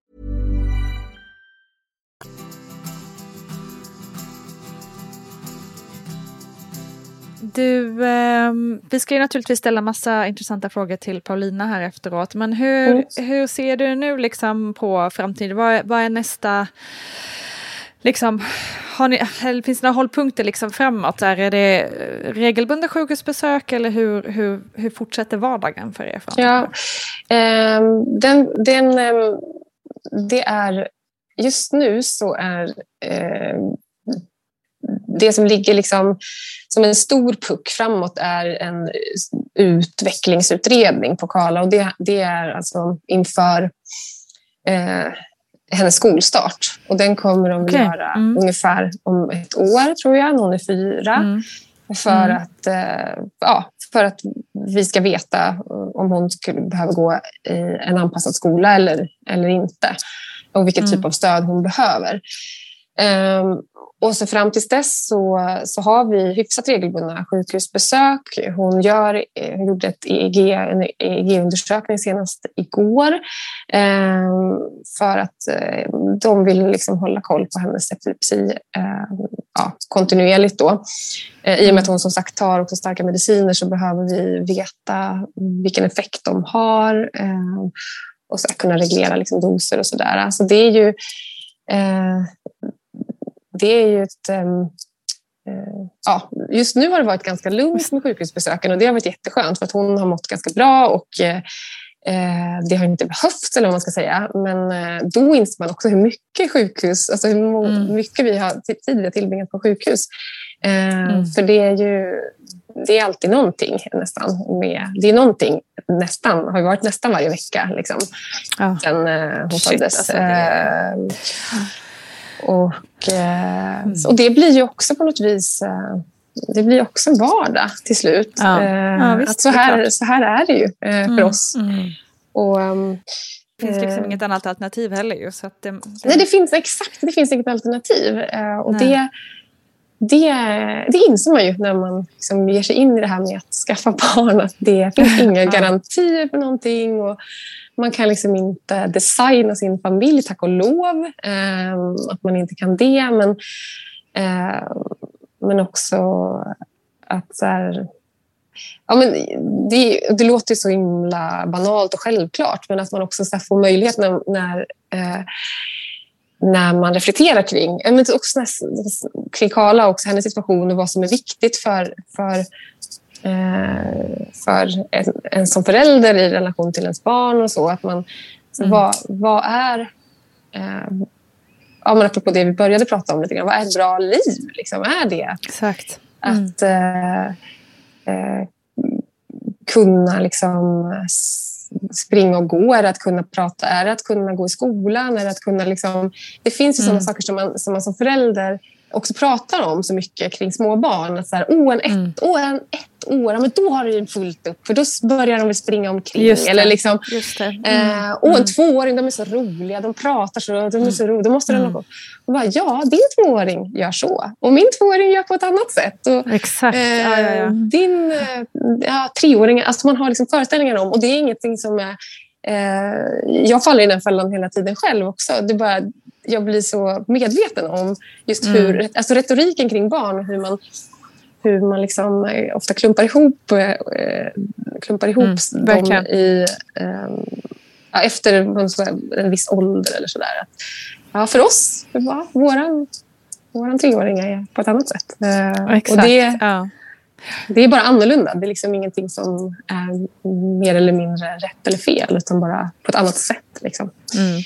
Du, eh, vi ska ju naturligtvis ställa massa intressanta frågor till Paulina här efteråt. Men hur, Mm. hur ser du nu liksom på framtiden? Vad, är- vad är nästa... Liksom, ni, finns det några hållpunkter liksom framåt? Är det eh, regelbundna sjukhusbesök eller hur, hur, hur fortsätter vardagen för er? Framåt? Ja, ehm, den, den, ehm, det är... Just nu så är ehm, det som ligger liksom som en stor puck framåt är en utvecklingsutredning på Karla och det, det är alltså inför eh, hennes skolstart. Och den kommer de Okej. göra Mm. ungefär om ett år, tror jag, när hon är fyra. Mm. För, Mm. att, eh, ja, för att vi ska veta om hon skulle behöva gå i en anpassad skola eller, eller inte. Och vilken Mm. typ av stöd hon behöver. Ehm, och så fram tills dess så, så har vi hyfsat regelbundna sjukhusbesök. Hon, gör, eh, hon gjorde ett EEG, en EEG-undersökning senast igår eh, för att eh, de vill liksom hålla koll på hennes epilepsi eh, ja, kontinuerligt. Då. Eh, I och med att hon som sagt tar också starka mediciner så behöver vi veta vilken effekt de har eh, och så kunna reglera liksom doser och sådär. Alltså det är ju eh, det är ju ett... ehm, eh, ja, just nu har det varit ganska lugnt med sjukhusbesöken och det har varit jätteskönt för att hon har mått ganska bra och eh, eh, det har inte behövts eller vad man ska säga. Men då inser man också hur mycket sjukhus, alltså hur Mm. mycket vi har tid vi har tillbringat på sjukhus. Mm. För det är ju det är alltid någonting nästan. Med, det är någonting nästan, har ju varit nästan varje vecka liksom, Ja. sen eh, hon Shit, föddes. alltså, det är- Eh, och, eh, Mm. och det blir ju också på något vis eh, det blir också en vardag till slut. Ja. Eh, Ja, visst, att så, här, så här är det ju eh, för Mm, oss. mm. Och, ehm, Det finns liksom eh, inget annat alternativ heller ju. Så att det, det, Nej, det finns exakt. Det finns inget alternativ. Eh, och Nej. det, det, det inser man ju när man liksom ger sig in i det här med att skaffa barn. Att det finns inga garantier för någonting. Och man kan liksom inte designa sin familj, tack och lov. Eh, att man inte kan det. Men, eh, men också att så här, Ja, men det, det låter så himla banalt och självklart men att man också så får möjlighet när, när, eh, när man reflekterar kring, ja, men också när, kring Karla och hennes situation och vad som är viktigt för, för, eh, för en, en som förälder i relation till ens barn och så. Att man, så Mm. vad, vad är... Eh, ja, men apropå det vi började prata om lite grann, vad är ett bra liv? Liksom? Är det Exakt. Mm. att eh, eh, kunna liksom springa och gå? Är det att kunna prata? Är det att kunna gå i skolan? Är det, att kunna liksom... det finns ju Mm. sådana saker som man, som man som förälder också pratar om så mycket kring små barn. Att så här, åh, en ett, Mm. en ett år, men då har du fullt upp för då börjar de väl springa omkring. Just det. Eller liksom, Just det. Mm. Eh, och en tvååring, de är så roliga, de pratar så, de är så roliga. Då måste Mm. den ha och bara, Ja, din tvååring gör så. Och min tvååring gör på ett annat sätt. Och, Exakt. eh, ja, ja, ja. Din eh, ja, treåring, alltså man har liksom föreställningar om. Och det är ingenting som är... Eh, jag faller i den fällan hela tiden själv också. Det bara, jag blir så medveten om just Mm. hur, alltså retoriken kring barn och hur man hur man liksom eh, ofta klumpar ihop, eh, klumpar ihop Mm, dem i, eh, efter en, viss ålder eller sådär. Ja, för oss, för va, våran, våran treåring är på ett annat sätt. Exakt. och det, ja. Det är bara annorlunda. Det är liksom ingenting som är mer eller mindre rätt eller fel, utan bara på ett annat sätt. Liksom. Mm.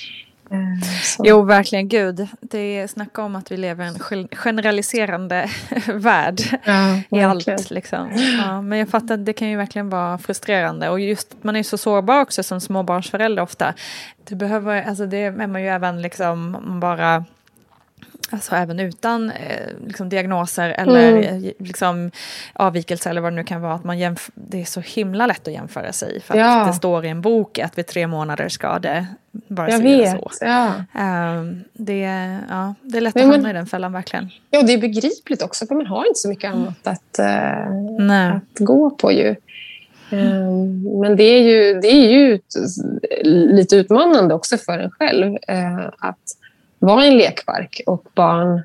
Eh, så. Jo, verkligen. Gud, det är snacka om att vi lever i en gen- generaliserande värld Ja, i allt. Liksom. Ja, men jag fattar att det kan ju verkligen vara frustrerande. Och just att man är så sårbar också som småbarnsförälder ofta. Du behöver, alltså det är man ju även liksom bara Alltså även utan eh, liksom diagnoser eller Mm. eh, liksom, avvikelser eller vad det nu kan vara. Att man jämf- det är så himla lätt att jämföra sig. För att Ja. det står i en bok att vid tre månader ska det vara Jag vet. så. Ja. Ehm, det, ja, det är lätt Nej, att men- hamna i den fällan verkligen. ja, det är begripligt också för man har inte så mycket annat att, Nej. att gå på ju. Ehm, Men det är ju, det är ju lite utmanande också för en själv eh, att vara i en lekpark och barn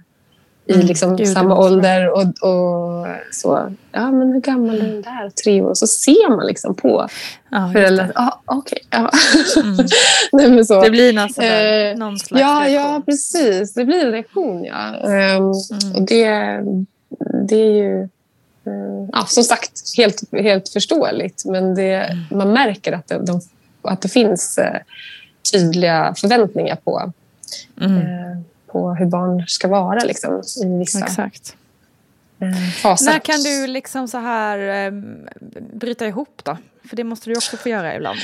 i Mm, liksom det samma ålder och, och så. Ja, men hur gammal är den där? Tre år. Så ser man liksom på Ja, föräldrar. Ja, okej. ja. Mm. Nej, men så. det blir sådär, Eh, någon slags Ja, reaktion. ja, precis. Det blir en reaktion, ja. Ehm, Mm. Och det, det är ju eh, ja, som sagt helt, helt förståeligt. Men det, Mm. man märker att det, de, att det finns eh, tydliga förväntningar på, Mm. eh, på hur barn ska vara liksom, i vissa Exakt. eh, faser. När kan du liksom så här um, bryta ihop då? För det måste du också få göra ibland.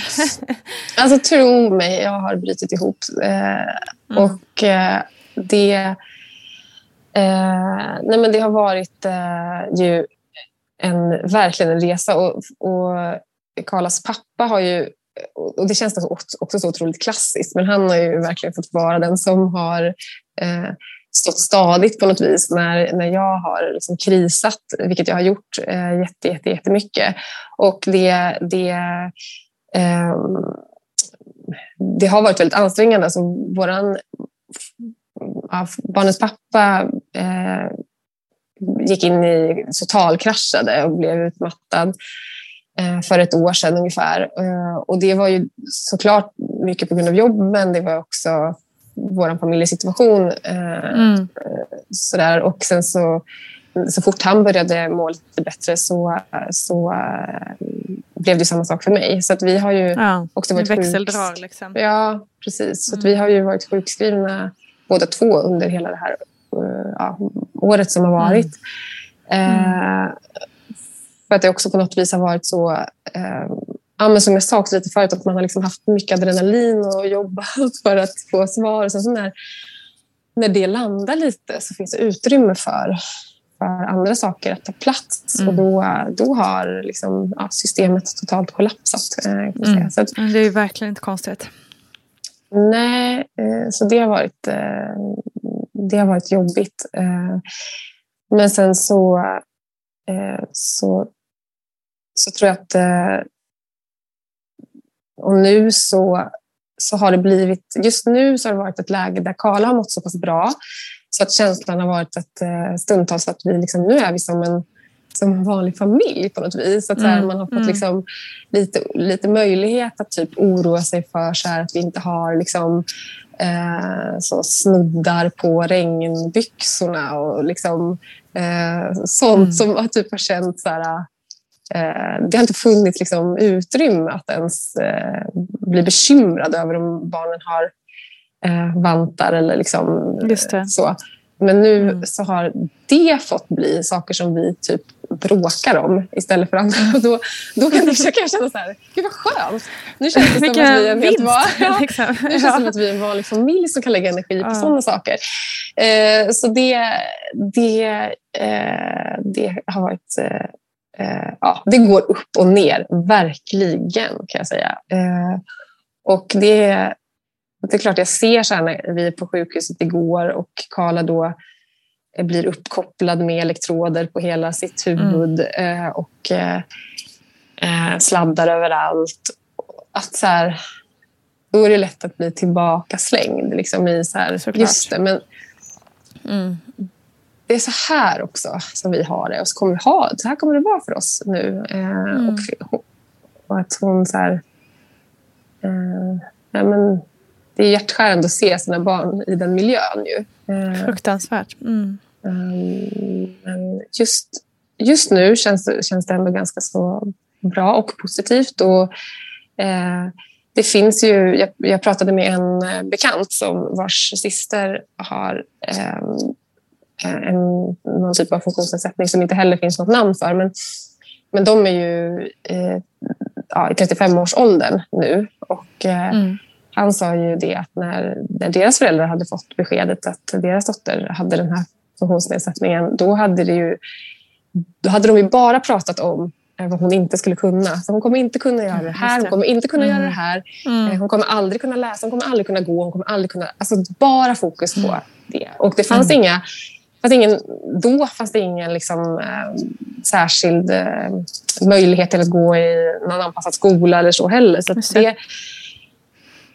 Alltså tro mig, jag har brutit ihop. Eh, Och eh, det, eh, nej men det har varit eh, ju en, verkligen en resa. Och, och Karlas pappa har ju, och det känns också, så otroligt klassiskt, men han har ju verkligen fått vara den som har eh, stått stadigt på något vis när, när jag har liksom krisat, vilket jag har gjort eh, jätte, jätte, jättemycket. Och det, det eh, det har varit väldigt ansträngande. Alltså, våran, ja, barnens pappa eh, gick in i totalkraschade och blev utmattad eh, för ett år sedan ungefär. Eh, och det var ju såklart mycket på grund av jobben. Det var också vår familjesituation. Eh, Mm. sådär. Och sen så, så fort han började må lite bättre så, så eh, blev det samma sak för mig. Så att vi har ju Ja, också varit sjuks- växeldrar liksom. Ja, precis. Så att vi har ju varit sjukskrivna båda två under hela det här eh, ja, året som har varit. Eh, för att det också på något vis har varit så, eh, ja, som jag sa också lite förut, att man har liksom haft mycket adrenalin och jobbat för att få svar. Och sen så när, när det landar lite så finns det utrymme för, för andra saker att ta plats. Och då, då har liksom, ja, systemet totalt kollapsat. Eh, kan säga. Mm. Så att, Det är ju verkligen inte konstigt. Nej, eh, så det har varit, eh, det har varit jobbigt. Eh, Men sen så, eh, så, så tror jag att... eh, Och nu så, så har det blivit... Just nu så har det varit ett läge där Karla har mått så pass bra så att känslan har varit att eh, stundtals att vi liksom, nu är vi som en, som en vanlig familj på något vis. Att så här, Mm, man har fått mm. liksom, lite, lite möjlighet att typ oroa sig för så här, att vi inte har liksom, eh, så snoddar på regnbyxorna och liksom, eh, sånt Mm. som har typ har känt så här, eh, det har inte funnits liksom, utrymme att ens eh, bli bekymrad över om barnen har eh, vantar eller liksom, så. Men nu Mm. så har det fått bli saker som vi typ bråkar om istället för andra. Och då, då kan, så kan jag känna så här, gud vad skönt. Nu känns det som att vi är en helt van- liksom. nu känns det som att vi är en vanlig familj som kan lägga energi på Ja. sådana saker. Eh, så det, det, eh, det har varit... Eh, ja, det går upp och ner, verkligen kan jag säga. Eh, och det, det är klart jag ser så här när vi är på sjukhuset igår och Karla då eh, blir uppkopplad med elektroder på hela sitt huvud eh, och eh, sladdar överallt. Att så här, då är det lätt att bli tillbaka slängd liksom i så här, Såklart. just det, men Mm. Det är så här också som vi har det och så kommer vi ha så här kommer det vara för oss nu. Eh, och, och att hon så här... Eh, ja, men, det är hjärtskärande att se sina barn i den miljön ju. Eh, Fruktansvärt. Mm. Um, men just, just nu känns, känns det ändå ganska så bra och positivt. Och, eh, det finns ju, jag, jag pratade med en eh, bekant som vars syster har ehm, en, någon typ av funktionsnedsättning som inte heller finns något namn för. Men, men de är ju eh, ja, i 35-årsåldern nu. Och, eh, Mm. han sa ju det att när, när deras föräldrar hade fått beskedet att deras dotter hade den här funktionsnedsättningen, då hade, det ju, då hade de ju bara pratat om eh, vad hon inte skulle kunna. Så hon kommer inte kunna göra det här, hon kommer inte kunna mm. göra det här. Mm. Eh, hon kommer aldrig kunna läsa, hon kommer aldrig kunna gå, hon kommer aldrig kunna... Alltså bara fokus på mm. det. Och det fanns mm. inga... Fanns ingen, då fanns det ingen liksom, eh, särskild eh, möjlighet till att gå i någon anpassad skola eller så heller. Så det,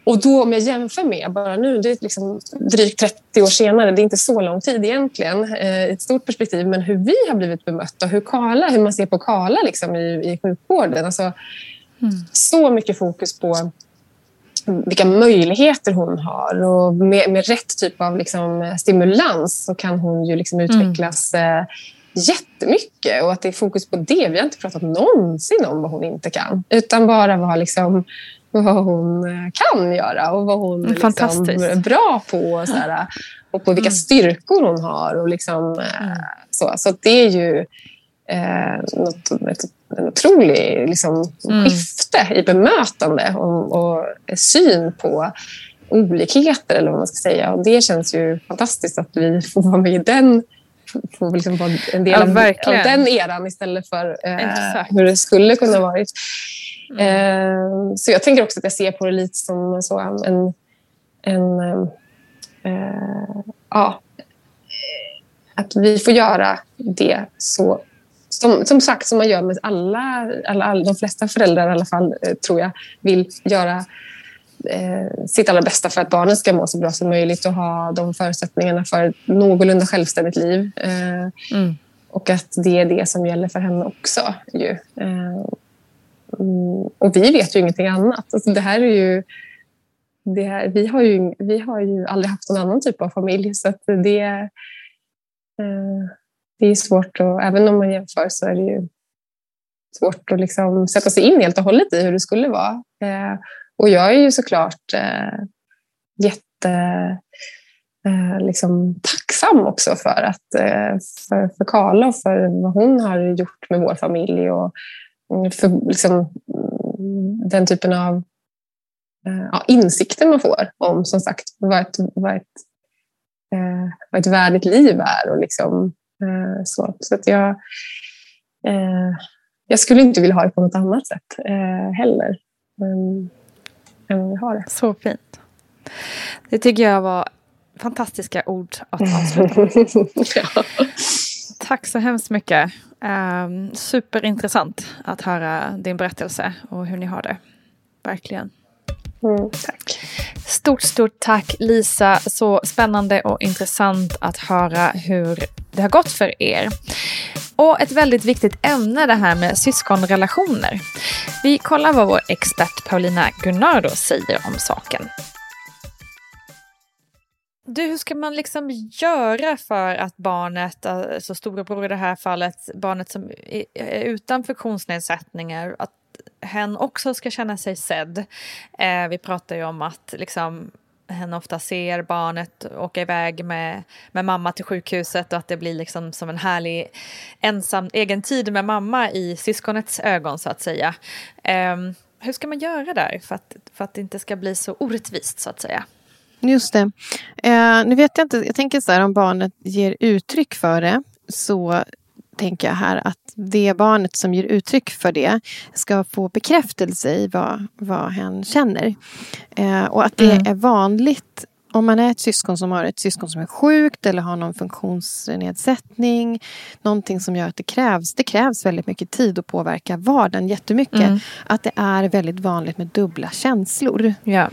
och då om jag jämför med bara nu, det är liksom drygt 30 år senare, det är inte så lång tid egentligen eh, i ett stort perspektiv, men hur vi har blivit bemötta, hur, Karla, hur man ser på Karla liksom i, i sjukvården. Alltså, mm. Så mycket fokus på vilka möjligheter hon har och med, med rätt typ av liksom stimulans så kan hon ju liksom mm. utvecklas mm. jättemycket och att det är fokus på det. Vi har inte pratat någonsin om vad hon inte kan utan bara vad liksom vad hon eh, kan göra och vad hon liksom är bra på. Och, så här, och på vilka mm. styrkor hon har. Och liksom, eh, mm. så så det är ju eh, något, ett, en otrolig liksom, mm. skifte i bemötande och, och syn på olikheter eller vad man ska säga. Och det känns ju fantastiskt att vi får vara med i den får liksom vara en del ja, av, av, den eran istället för eh, hur det skulle kunna varit. Mm. så jag tänker också att jag ser på det lite som så, en... en äh, ja, att vi får göra det så som, som sagt, som man gör med alla, alla, alla, de flesta föräldrar i alla fall, eh, tror jag, vill göra eh, sitt allra bästa för att barnen ska må så bra som möjligt och ha de förutsättningarna för ett någorlunda självständigt liv. Eh, mm. Och att det är det som gäller för henne också. Ju. Eh, Mm, och vi vet ju ingenting annat. Alltså det här är ju, det här, vi, har ju, vi har ju aldrig haft någon annan typ av familj så att det, eh, det är svårt. att, även om man jämför så är det ju svårt att liksom sätta sig in helt och hållet i hur det skulle vara. Eh, och jag är ju såklart eh, jätte eh, liksom, tacksam också för, att, eh, för, för Carla och för vad hon har gjort med vår familj. Och, mm, för liksom, mm, den typen av eh, ja, insikter man får om som sagt vad ett, vad ett, eh, vad ett värdigt liv är. Och liksom, så så att jag, eh, jag skulle inte vilja ha det på något annat sätt eh, heller än, än vi har det. Så fint. Det tycker jag var fantastiska ord att avsluta ja. Tack så hemskt mycket. Um, superintressant att höra din berättelse och hur ni har det. Verkligen. Mm, tack. Stort, stort tack Lisa. Så spännande och intressant att höra hur det har gått för er. Och ett väldigt viktigt ämne det här med syskonrelationer. Vi kollar vad vår expert Paulina Gunnardo säger om saken. Du, hur ska man liksom göra för att barnet, alltså storebror i det här fallet, barnet som är utan funktionsnedsättningar, att hen också ska känna sig sedd? Eh, vi pratar ju om att liksom hen ofta ser barnet åka iväg med, med mamma till sjukhuset och att det blir liksom som en härlig ensam egen tid med mamma i syskonets ögon så att säga. Eh, hur ska man göra där för att, för att det inte ska bli så orättvist så att säga? Just det. Eh, nu vet jag inte, jag tänker så här om barnet ger uttryck för det så tänker jag här att det barnet som ger uttryck för det ska få bekräftelse i vad, vad hen känner. Eh, och att det mm. är vanligt om man är ett syskon som har ett syskon som är sjukt eller har någon funktionsnedsättning. Någonting som gör att det krävs, det krävs väldigt mycket tid att påverka vardagen jättemycket. Mm. Att det är väldigt vanligt med dubbla känslor. Ja.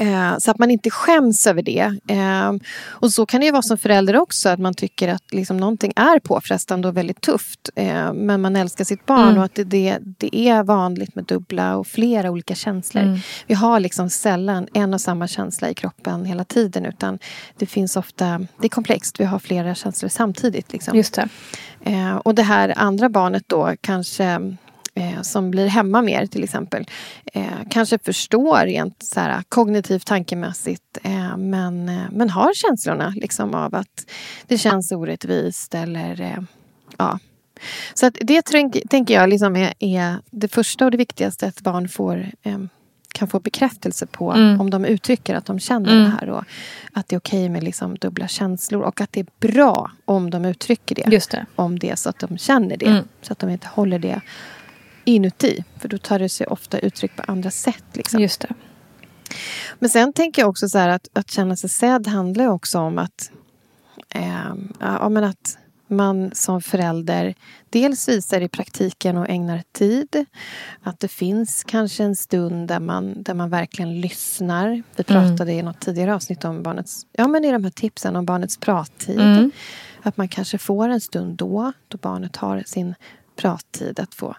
Eh, så att man inte skäms över det. Eh, och så kan det ju vara som förälder också, att man tycker att liksom någonting är påfrestande och väldigt tufft. Eh, men man älskar sitt barn mm. och att det, det, det, är vanligt med dubbla och flera olika känslor. Mm. Vi har liksom sällan en och samma känsla i kroppen hela tiden utan det finns ofta, det är komplext, vi har flera känslor samtidigt. Liksom. Just det. Eh, och det här andra barnet då kanske eh, som blir hemma mer till exempel eh, kanske förstår rent så här, kognitivt tankemässigt eh, men, eh, men har känslorna liksom av att det känns orättvist eller eh, ja. Så att det tänker jag liksom är, är, det första och det viktigaste att barn får eh, kan få bekräftelse på Mm. om de uttrycker att de känner Mm. det här. Och att det är okej med liksom dubbla känslor. Och att det är bra om de uttrycker det. Det. Om det är så att de känner det. Mm. Så att de inte håller det inuti. För då tar det sig ofta uttryck på andra sätt. Liksom. Just det. Men sen tänker jag också så här att, att känna sig sedd handlar också om att, eh, ja, men att man som förälder dels visar i praktiken och ägnar tid. Att det finns kanske en stund där man, där man verkligen lyssnar. Vi pratade i något tidigare avsnitt om barnets, ja men i de här tipsen om barnets prattid. Mm. Att man kanske får en stund då, då barnet har sin prattid. Att få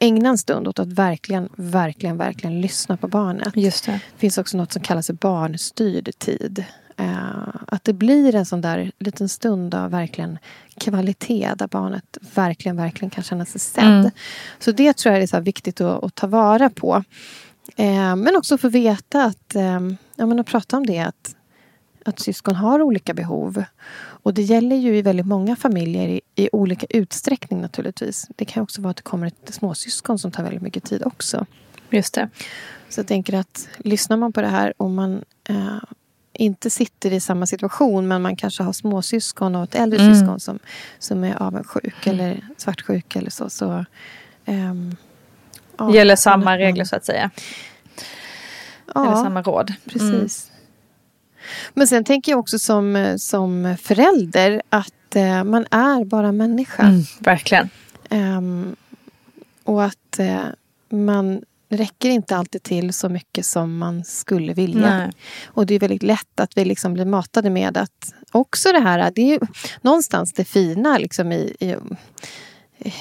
ägna en stund åt att verkligen, verkligen, verkligen lyssna på barnet. Just det. Det finns också något som kallas för barnstyrd tid. Eh, att det blir en sån där liten stund av verkligen kvalitet där barnet verkligen, verkligen kan känna sig sedd. Mm. Så det tror jag är så viktigt att, att ta vara på. Eh, men också få veta att, eh, ja men att prata om det, att, att syskon har olika behov. Och det gäller ju i väldigt många familjer i, i olika utsträckning naturligtvis. Det kan också vara att det kommer ett småsyskon som tar väldigt mycket tid också. Just det. Så jag tänker att lyssnar man på det här och man eh, inte sitter i samma situation men man kanske har småsyskon och ett äldre Mm. syskon som, som är avundsjuk eller svartsjuk eller så. så ehm, ja, Gäller samma regler så att säga. Ja, Eller samma råd. Mm. Men sen tänker jag också som, eh, som förälder att eh, man är bara människa. Mm. Verkligen. Ehm, och att eh, man räcker inte alltid till så mycket som man skulle vilja. Nej. Och det är väldigt lätt att vi liksom blir matade med att också det här, det är ju någonstans det fina liksom i, i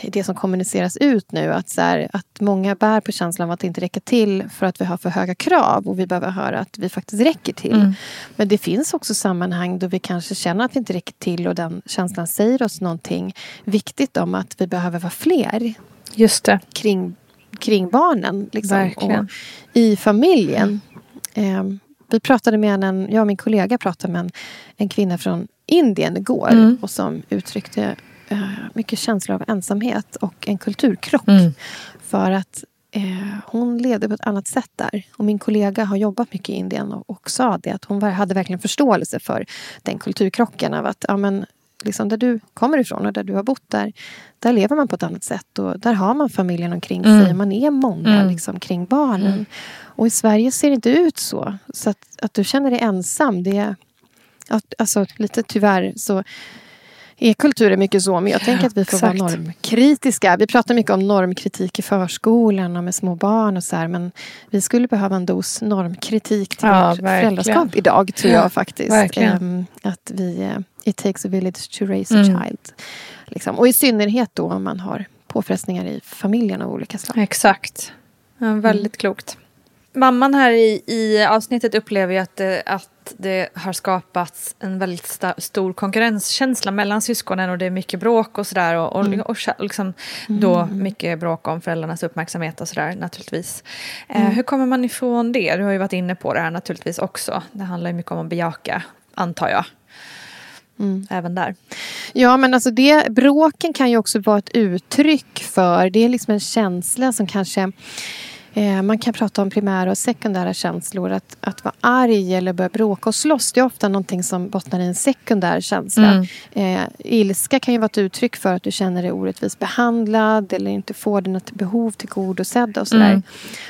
det som kommuniceras ut nu. Att, så här, att många bär på känslan av att det inte räcker till för att vi har för höga krav och vi behöver höra att vi faktiskt räcker till. Mm. Men det finns också sammanhang då vi kanske känner att vi inte räcker till och den känslan säger oss någonting viktigt om att vi behöver vara fler Just det. kring, kring barnen. Liksom, Verkligen. och I familjen. Eh, vi pratade med en, jag och min kollega pratade med en, en kvinna från Indien igår Mm. och som uttryckte mycket känslor av ensamhet och en kulturkrock. Mm. För att eh, hon levde på ett annat sätt där. Och min kollega har jobbat mycket i Indien och, och sa det att hon var, hade verkligen förståelse för den kulturkrocken av att ja, men, liksom där du kommer ifrån och där du har bott där, där lever man på ett annat sätt och där har man familjen omkring Mm. sig. Man är många Mm. liksom, kring barnen. Och i Sverige ser det inte ut så. Så att, att du känner dig ensam, det är att, alltså, lite tyvärr så är kulturen mycket så. Men jag tänker att vi får exakt. vara normkritiska. Vi pratar mycket om normkritik i förskolan och med små barn och så här. Men vi skulle behöva en dos normkritik till Ja, vårt föräldraskap idag, tror jag faktiskt. Ehm, att vi, eh, it takes a village to raise a Mm. child. Liksom. Och i synnerhet då om man har påfrestningar i familjen av olika slag. Exakt. Ja, väldigt klokt. Mamman här i, i avsnittet upplever ju att det, att det har skapats en väldigt sta, stor konkurrenskänsla mellan syskonen och det är mycket bråk och sådär. Och, och, och kä- liksom då mycket bråk om föräldrarnas uppmärksamhet och sådär naturligtvis. Eh, hur kommer man ifrån det? Du har ju varit inne på det här naturligtvis också. Det handlar ju mycket om att bejaka, antar jag. Även där. Ja, men alltså det, bråken kan ju också vara ett uttryck för, det är liksom en känsla som kanske eh, man kan prata om primära och sekundära känslor. Att, att vara arg eller börja bråka och slåss, det är ofta någonting som bottnar i en sekundär känsla. Eh, ilska kan ju vara ett uttryck för att du känner dig orättvist behandlad eller inte får dina behov tillgodosedda och sådär. Mm.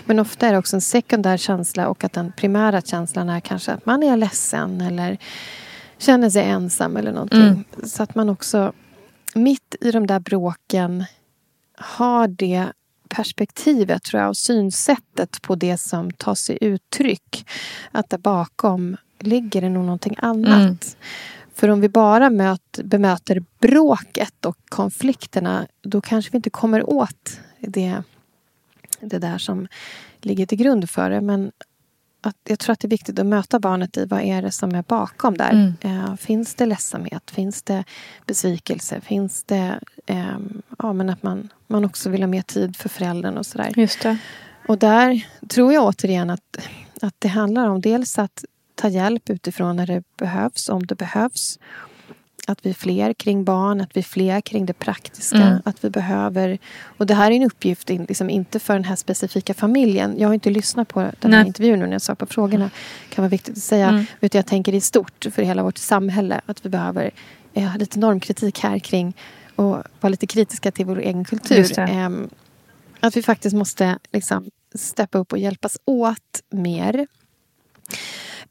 Men ofta är det också en sekundär känsla och att den primära känslan är kanske att man är ledsen eller känner sig ensam eller någonting. Mm. Så att man också mitt i de där bråken har det perspektivet tror jag och synsättet på det som tar sig uttryck. Att där bakom ligger det nog någonting annat. Mm. För om vi bara möt, bemöter bråket och konflikterna då kanske vi inte kommer åt det, det där som ligger till grund för det. Men att jag tror att det är viktigt att möta barnet i vad är det som är bakom där. Mm. Eh, finns det ledsamhet? Finns det besvikelse? Finns det eh, ja, men att man, man också vill ha mer tid för föräldern och sådär. Just det. Och där tror jag återigen att, att det handlar om dels att ta hjälp utifrån när det behövs, om det behövs. Att vi är fler kring barn, att vi är fler kring det praktiska. Mm. Att vi behöver... Och det här är en uppgift liksom inte för den här specifika familjen. Jag har inte lyssnat på den här Nej. intervjun nu när jag svarar på frågorna. kan vara viktigt att säga. Mm. Utan jag tänker i stort för hela vårt samhälle. Att vi behöver eh, lite normkritik här kring och vara lite kritiska till vår egen kultur. Det. Ehm, att vi faktiskt måste liksom steppa upp och hjälpas åt mer.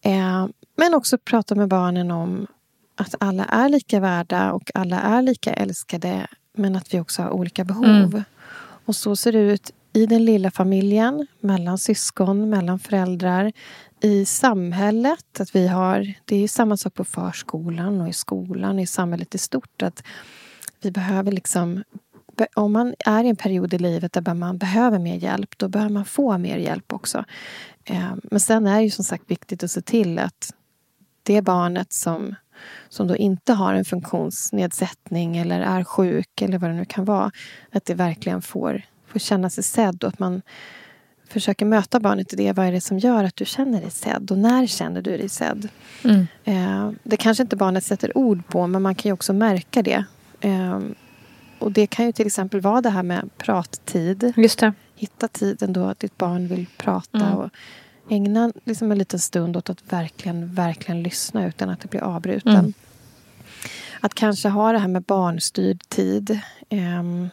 Eh, men också prata med barnen om att alla är lika värda och alla är lika älskade men att vi också har olika behov. Mm. Och så ser det ut i den lilla familjen, mellan syskon, mellan föräldrar, i samhället. Att vi har, det är samma sak på förskolan och i skolan och i samhället i stort. Att vi behöver liksom om man är i en period i livet där man behöver mer hjälp, då behöver man få mer hjälp också. Eh, Men sen är det ju som sagt viktigt att se till att det barnet som, som då inte har en funktionsnedsättning eller är sjuk eller vad det nu kan vara, att det verkligen får, får känna sig sedd och att man försöker möta barnet i det. Vad är det som gör att du känner dig sedd och när känner du dig sedd? Mm. Eh, det kanske inte barnet sätter ord på men man kan ju också märka det. Eh, och det kan ju till exempel vara det här med prattid. Hitta tiden då att ditt barn vill prata Mm. och ägna liksom en liten stund åt att verkligen, verkligen lyssna utan att det blir avbruten. Mm. Att kanske ha det här med barnstyrd tid. ehm,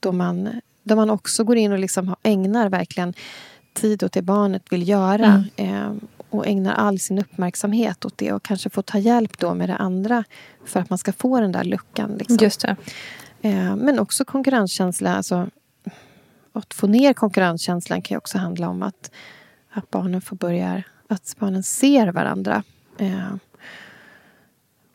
då, man, då man också går in och liksom ägnar verkligen tid åt det barnet vill göra. Mm. ehm, och ägnar all sin uppmärksamhet åt det och kanske får ta hjälp då med det andra för att man ska få den där luckan. Liksom. Just det. Eh, Men också konkurrenskänsla. Alltså, att få ner konkurrenskänslan kan ju också handla om att, att barnen får börja... Att barnen ser varandra. Eh,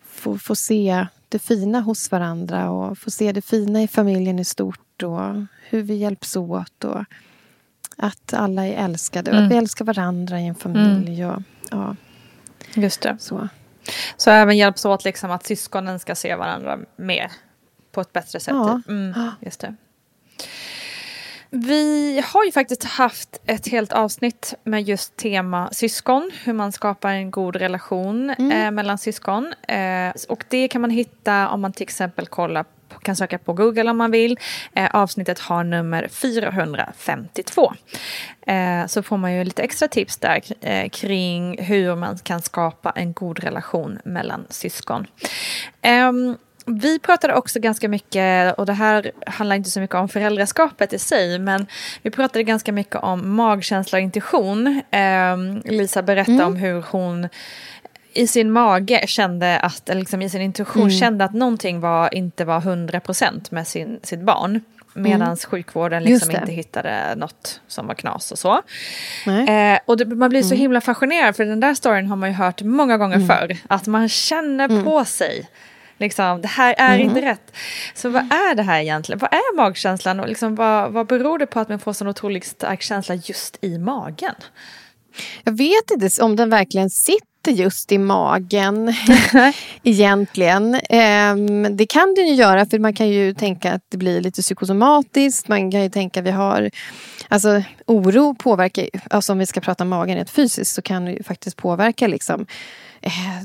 Får, får se det fina hos varandra och få se det fina i familjen i stort och hur vi hjälps åt och att alla är älskade och Mm. att vi älskar varandra i en familj. Och, ja, Just det. så. Så även hjälps åt liksom att syskonen ska se varandra mer på ett bättre sätt. Ja. Mm, just det. Vi har ju faktiskt haft ett helt avsnitt med just tema syskon, hur man skapar en god relation eh, mellan syskon. Eh, och det kan man hitta om man till exempel kollar kan söka på Google om man vill. Eh, avsnittet har nummer 452. Eh, så får man ju lite extra tips där eh, kring hur man kan skapa en god relation mellan syskon. Vi pratade också ganska mycket, och det här handlar inte så mycket om föräldraskapet i sig, men vi pratade ganska mycket om magkänsla och intuition. Ehm, Lisa berättade om hur hon i sin mage kände att, eller liksom i sin intuition kände att någonting var, inte var 100% med sin, sitt barn. Medan sjukvården Just liksom inte hittade något som var knas och så. Eh, och det, man blir så himla fascinerad för den där storyn har man ju hört många gånger förr. Att man känner på sig. Liksom, det här är inte rätt. Så vad är det här egentligen? Vad är magkänslan och liksom, vad, vad beror det på att man får sån otroligt stark känsla just i magen? Jag vet inte om den verkligen sitter just i magen egentligen. Ehm, det kan den ju göra för man kan ju tänka att det blir lite psykosomatiskt. Man kan ju tänka att vi har Alltså oro påverkar, alltså om vi ska prata magen rent fysiskt så kan det ju faktiskt påverka liksom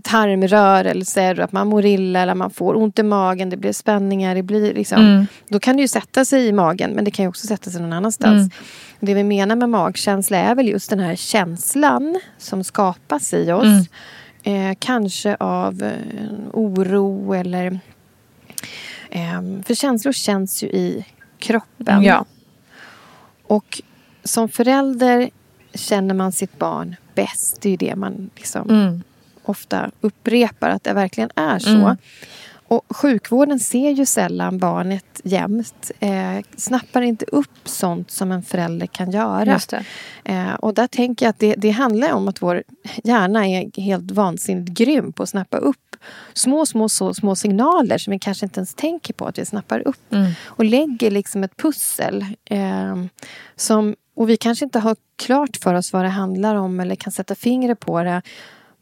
tarmrörelser, att man mår illa eller man får ont i magen, det blir spänningar, det blir liksom, då kan det ju sätta sig i magen men det kan ju också sätta sig någon annanstans. Det vi menar med magkänsla är väl just den här känslan som skapas i oss. Eh, kanske av eh, oro eller... Eh, för känslor känns ju i kroppen. Ja. Och som förälder känner man sitt barn bäst. Det är ju det man liksom Mm. Ofta upprepar, att det verkligen är så. Mm. Och sjukvården ser ju sällan barnet jämt. Eh, snappar inte upp sånt som en förälder kan göra. Eh, och där tänker jag att det, det handlar om att vår hjärna är helt vansinnigt grym på att snappa upp små, små, så, små signaler som vi kanske inte ens tänker på att vi snappar upp. Mm. Och lägger liksom ett pussel. Eh, som, och vi kanske inte har klart för oss vad det handlar om eller kan sätta fingret på det.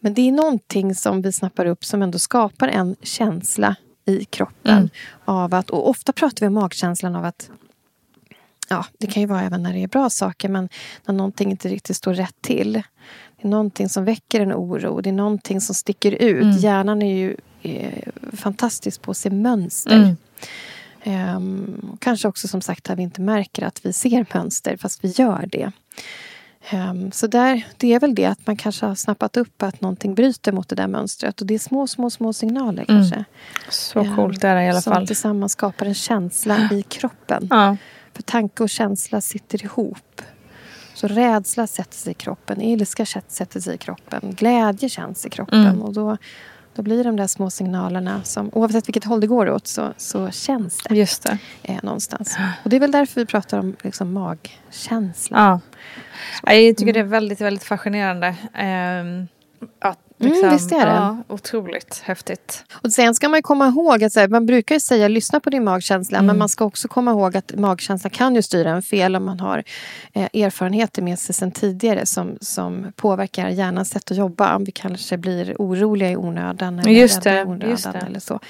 Men det är någonting som vi snappar upp som ändå skapar en känsla i kroppen. Mm. Av att, och ofta pratar vi om magkänslan av att Ja, det kan ju vara även när det är bra saker men när någonting inte riktigt står rätt till. Det är någonting som väcker en oro. Det är någonting som sticker ut. Mm. Hjärnan är ju är fantastisk på att se mönster. Mm. Um, kanske också som sagt att vi inte märker att vi ser mönster fast vi gör det. Um, så där, det är väl det att man kanske har snappat upp att någonting bryter mot det där mönstret. Och det är små, små, små signaler mm. kanske. Så um, coolt är det i alla som fall. Som tillsammans skapar en känsla i kroppen. Ja. För tanke och känsla sitter ihop. Så rädsla sätter sig i kroppen, ilska sätter sig i kroppen, glädje känns i kroppen. Mm. Och då, då blir de där små signalerna som oavsett vilket håll det går åt så, så känns det. Just det. Eh, någonstans. Och det är väl därför vi pratar om liksom, magkänsla. Ja. Jag tycker det är väldigt, väldigt fascinerande. Um, att liksom, mm, visst är det. Ja, otroligt häftigt. Och sen ska man komma ihåg att här, man brukar säga lyssna på din magkänsla mm. men man ska också komma ihåg att magkänslan kan ju styra en fel om man har eh, erfarenheter med sig sedan tidigare som, som påverkar hjärnans sätt att jobba. Om vi kanske blir oroliga i onödan eller just det, onödan just det. eller så.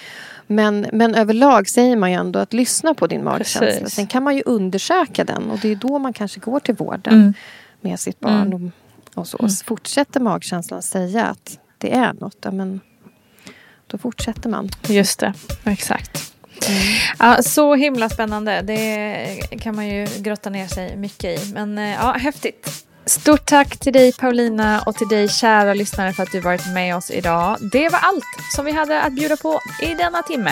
Men, men överlag säger man ju ändå att lyssna på din magkänsla. Precis. Sen kan man ju undersöka den och det är då man kanske går till vården mm. med sitt barn. Mm. Och så. Mm. fortsätter magkänslan säga att det är något, men då fortsätter man. Just det, exakt. Mm. Ja, så himla spännande. Det kan man ju grotta ner sig mycket i. Men eh, ja, häftigt. Stort tack till dig Paulina och till dig kära lyssnare för att du varit med oss idag. Det var allt som vi hade att bjuda på i denna timme.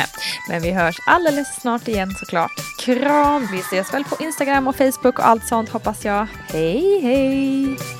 Men vi hörs alldeles snart igen såklart. Kram! Vi ses väl på Instagram och Facebook och allt sånt hoppas jag. Hej hej!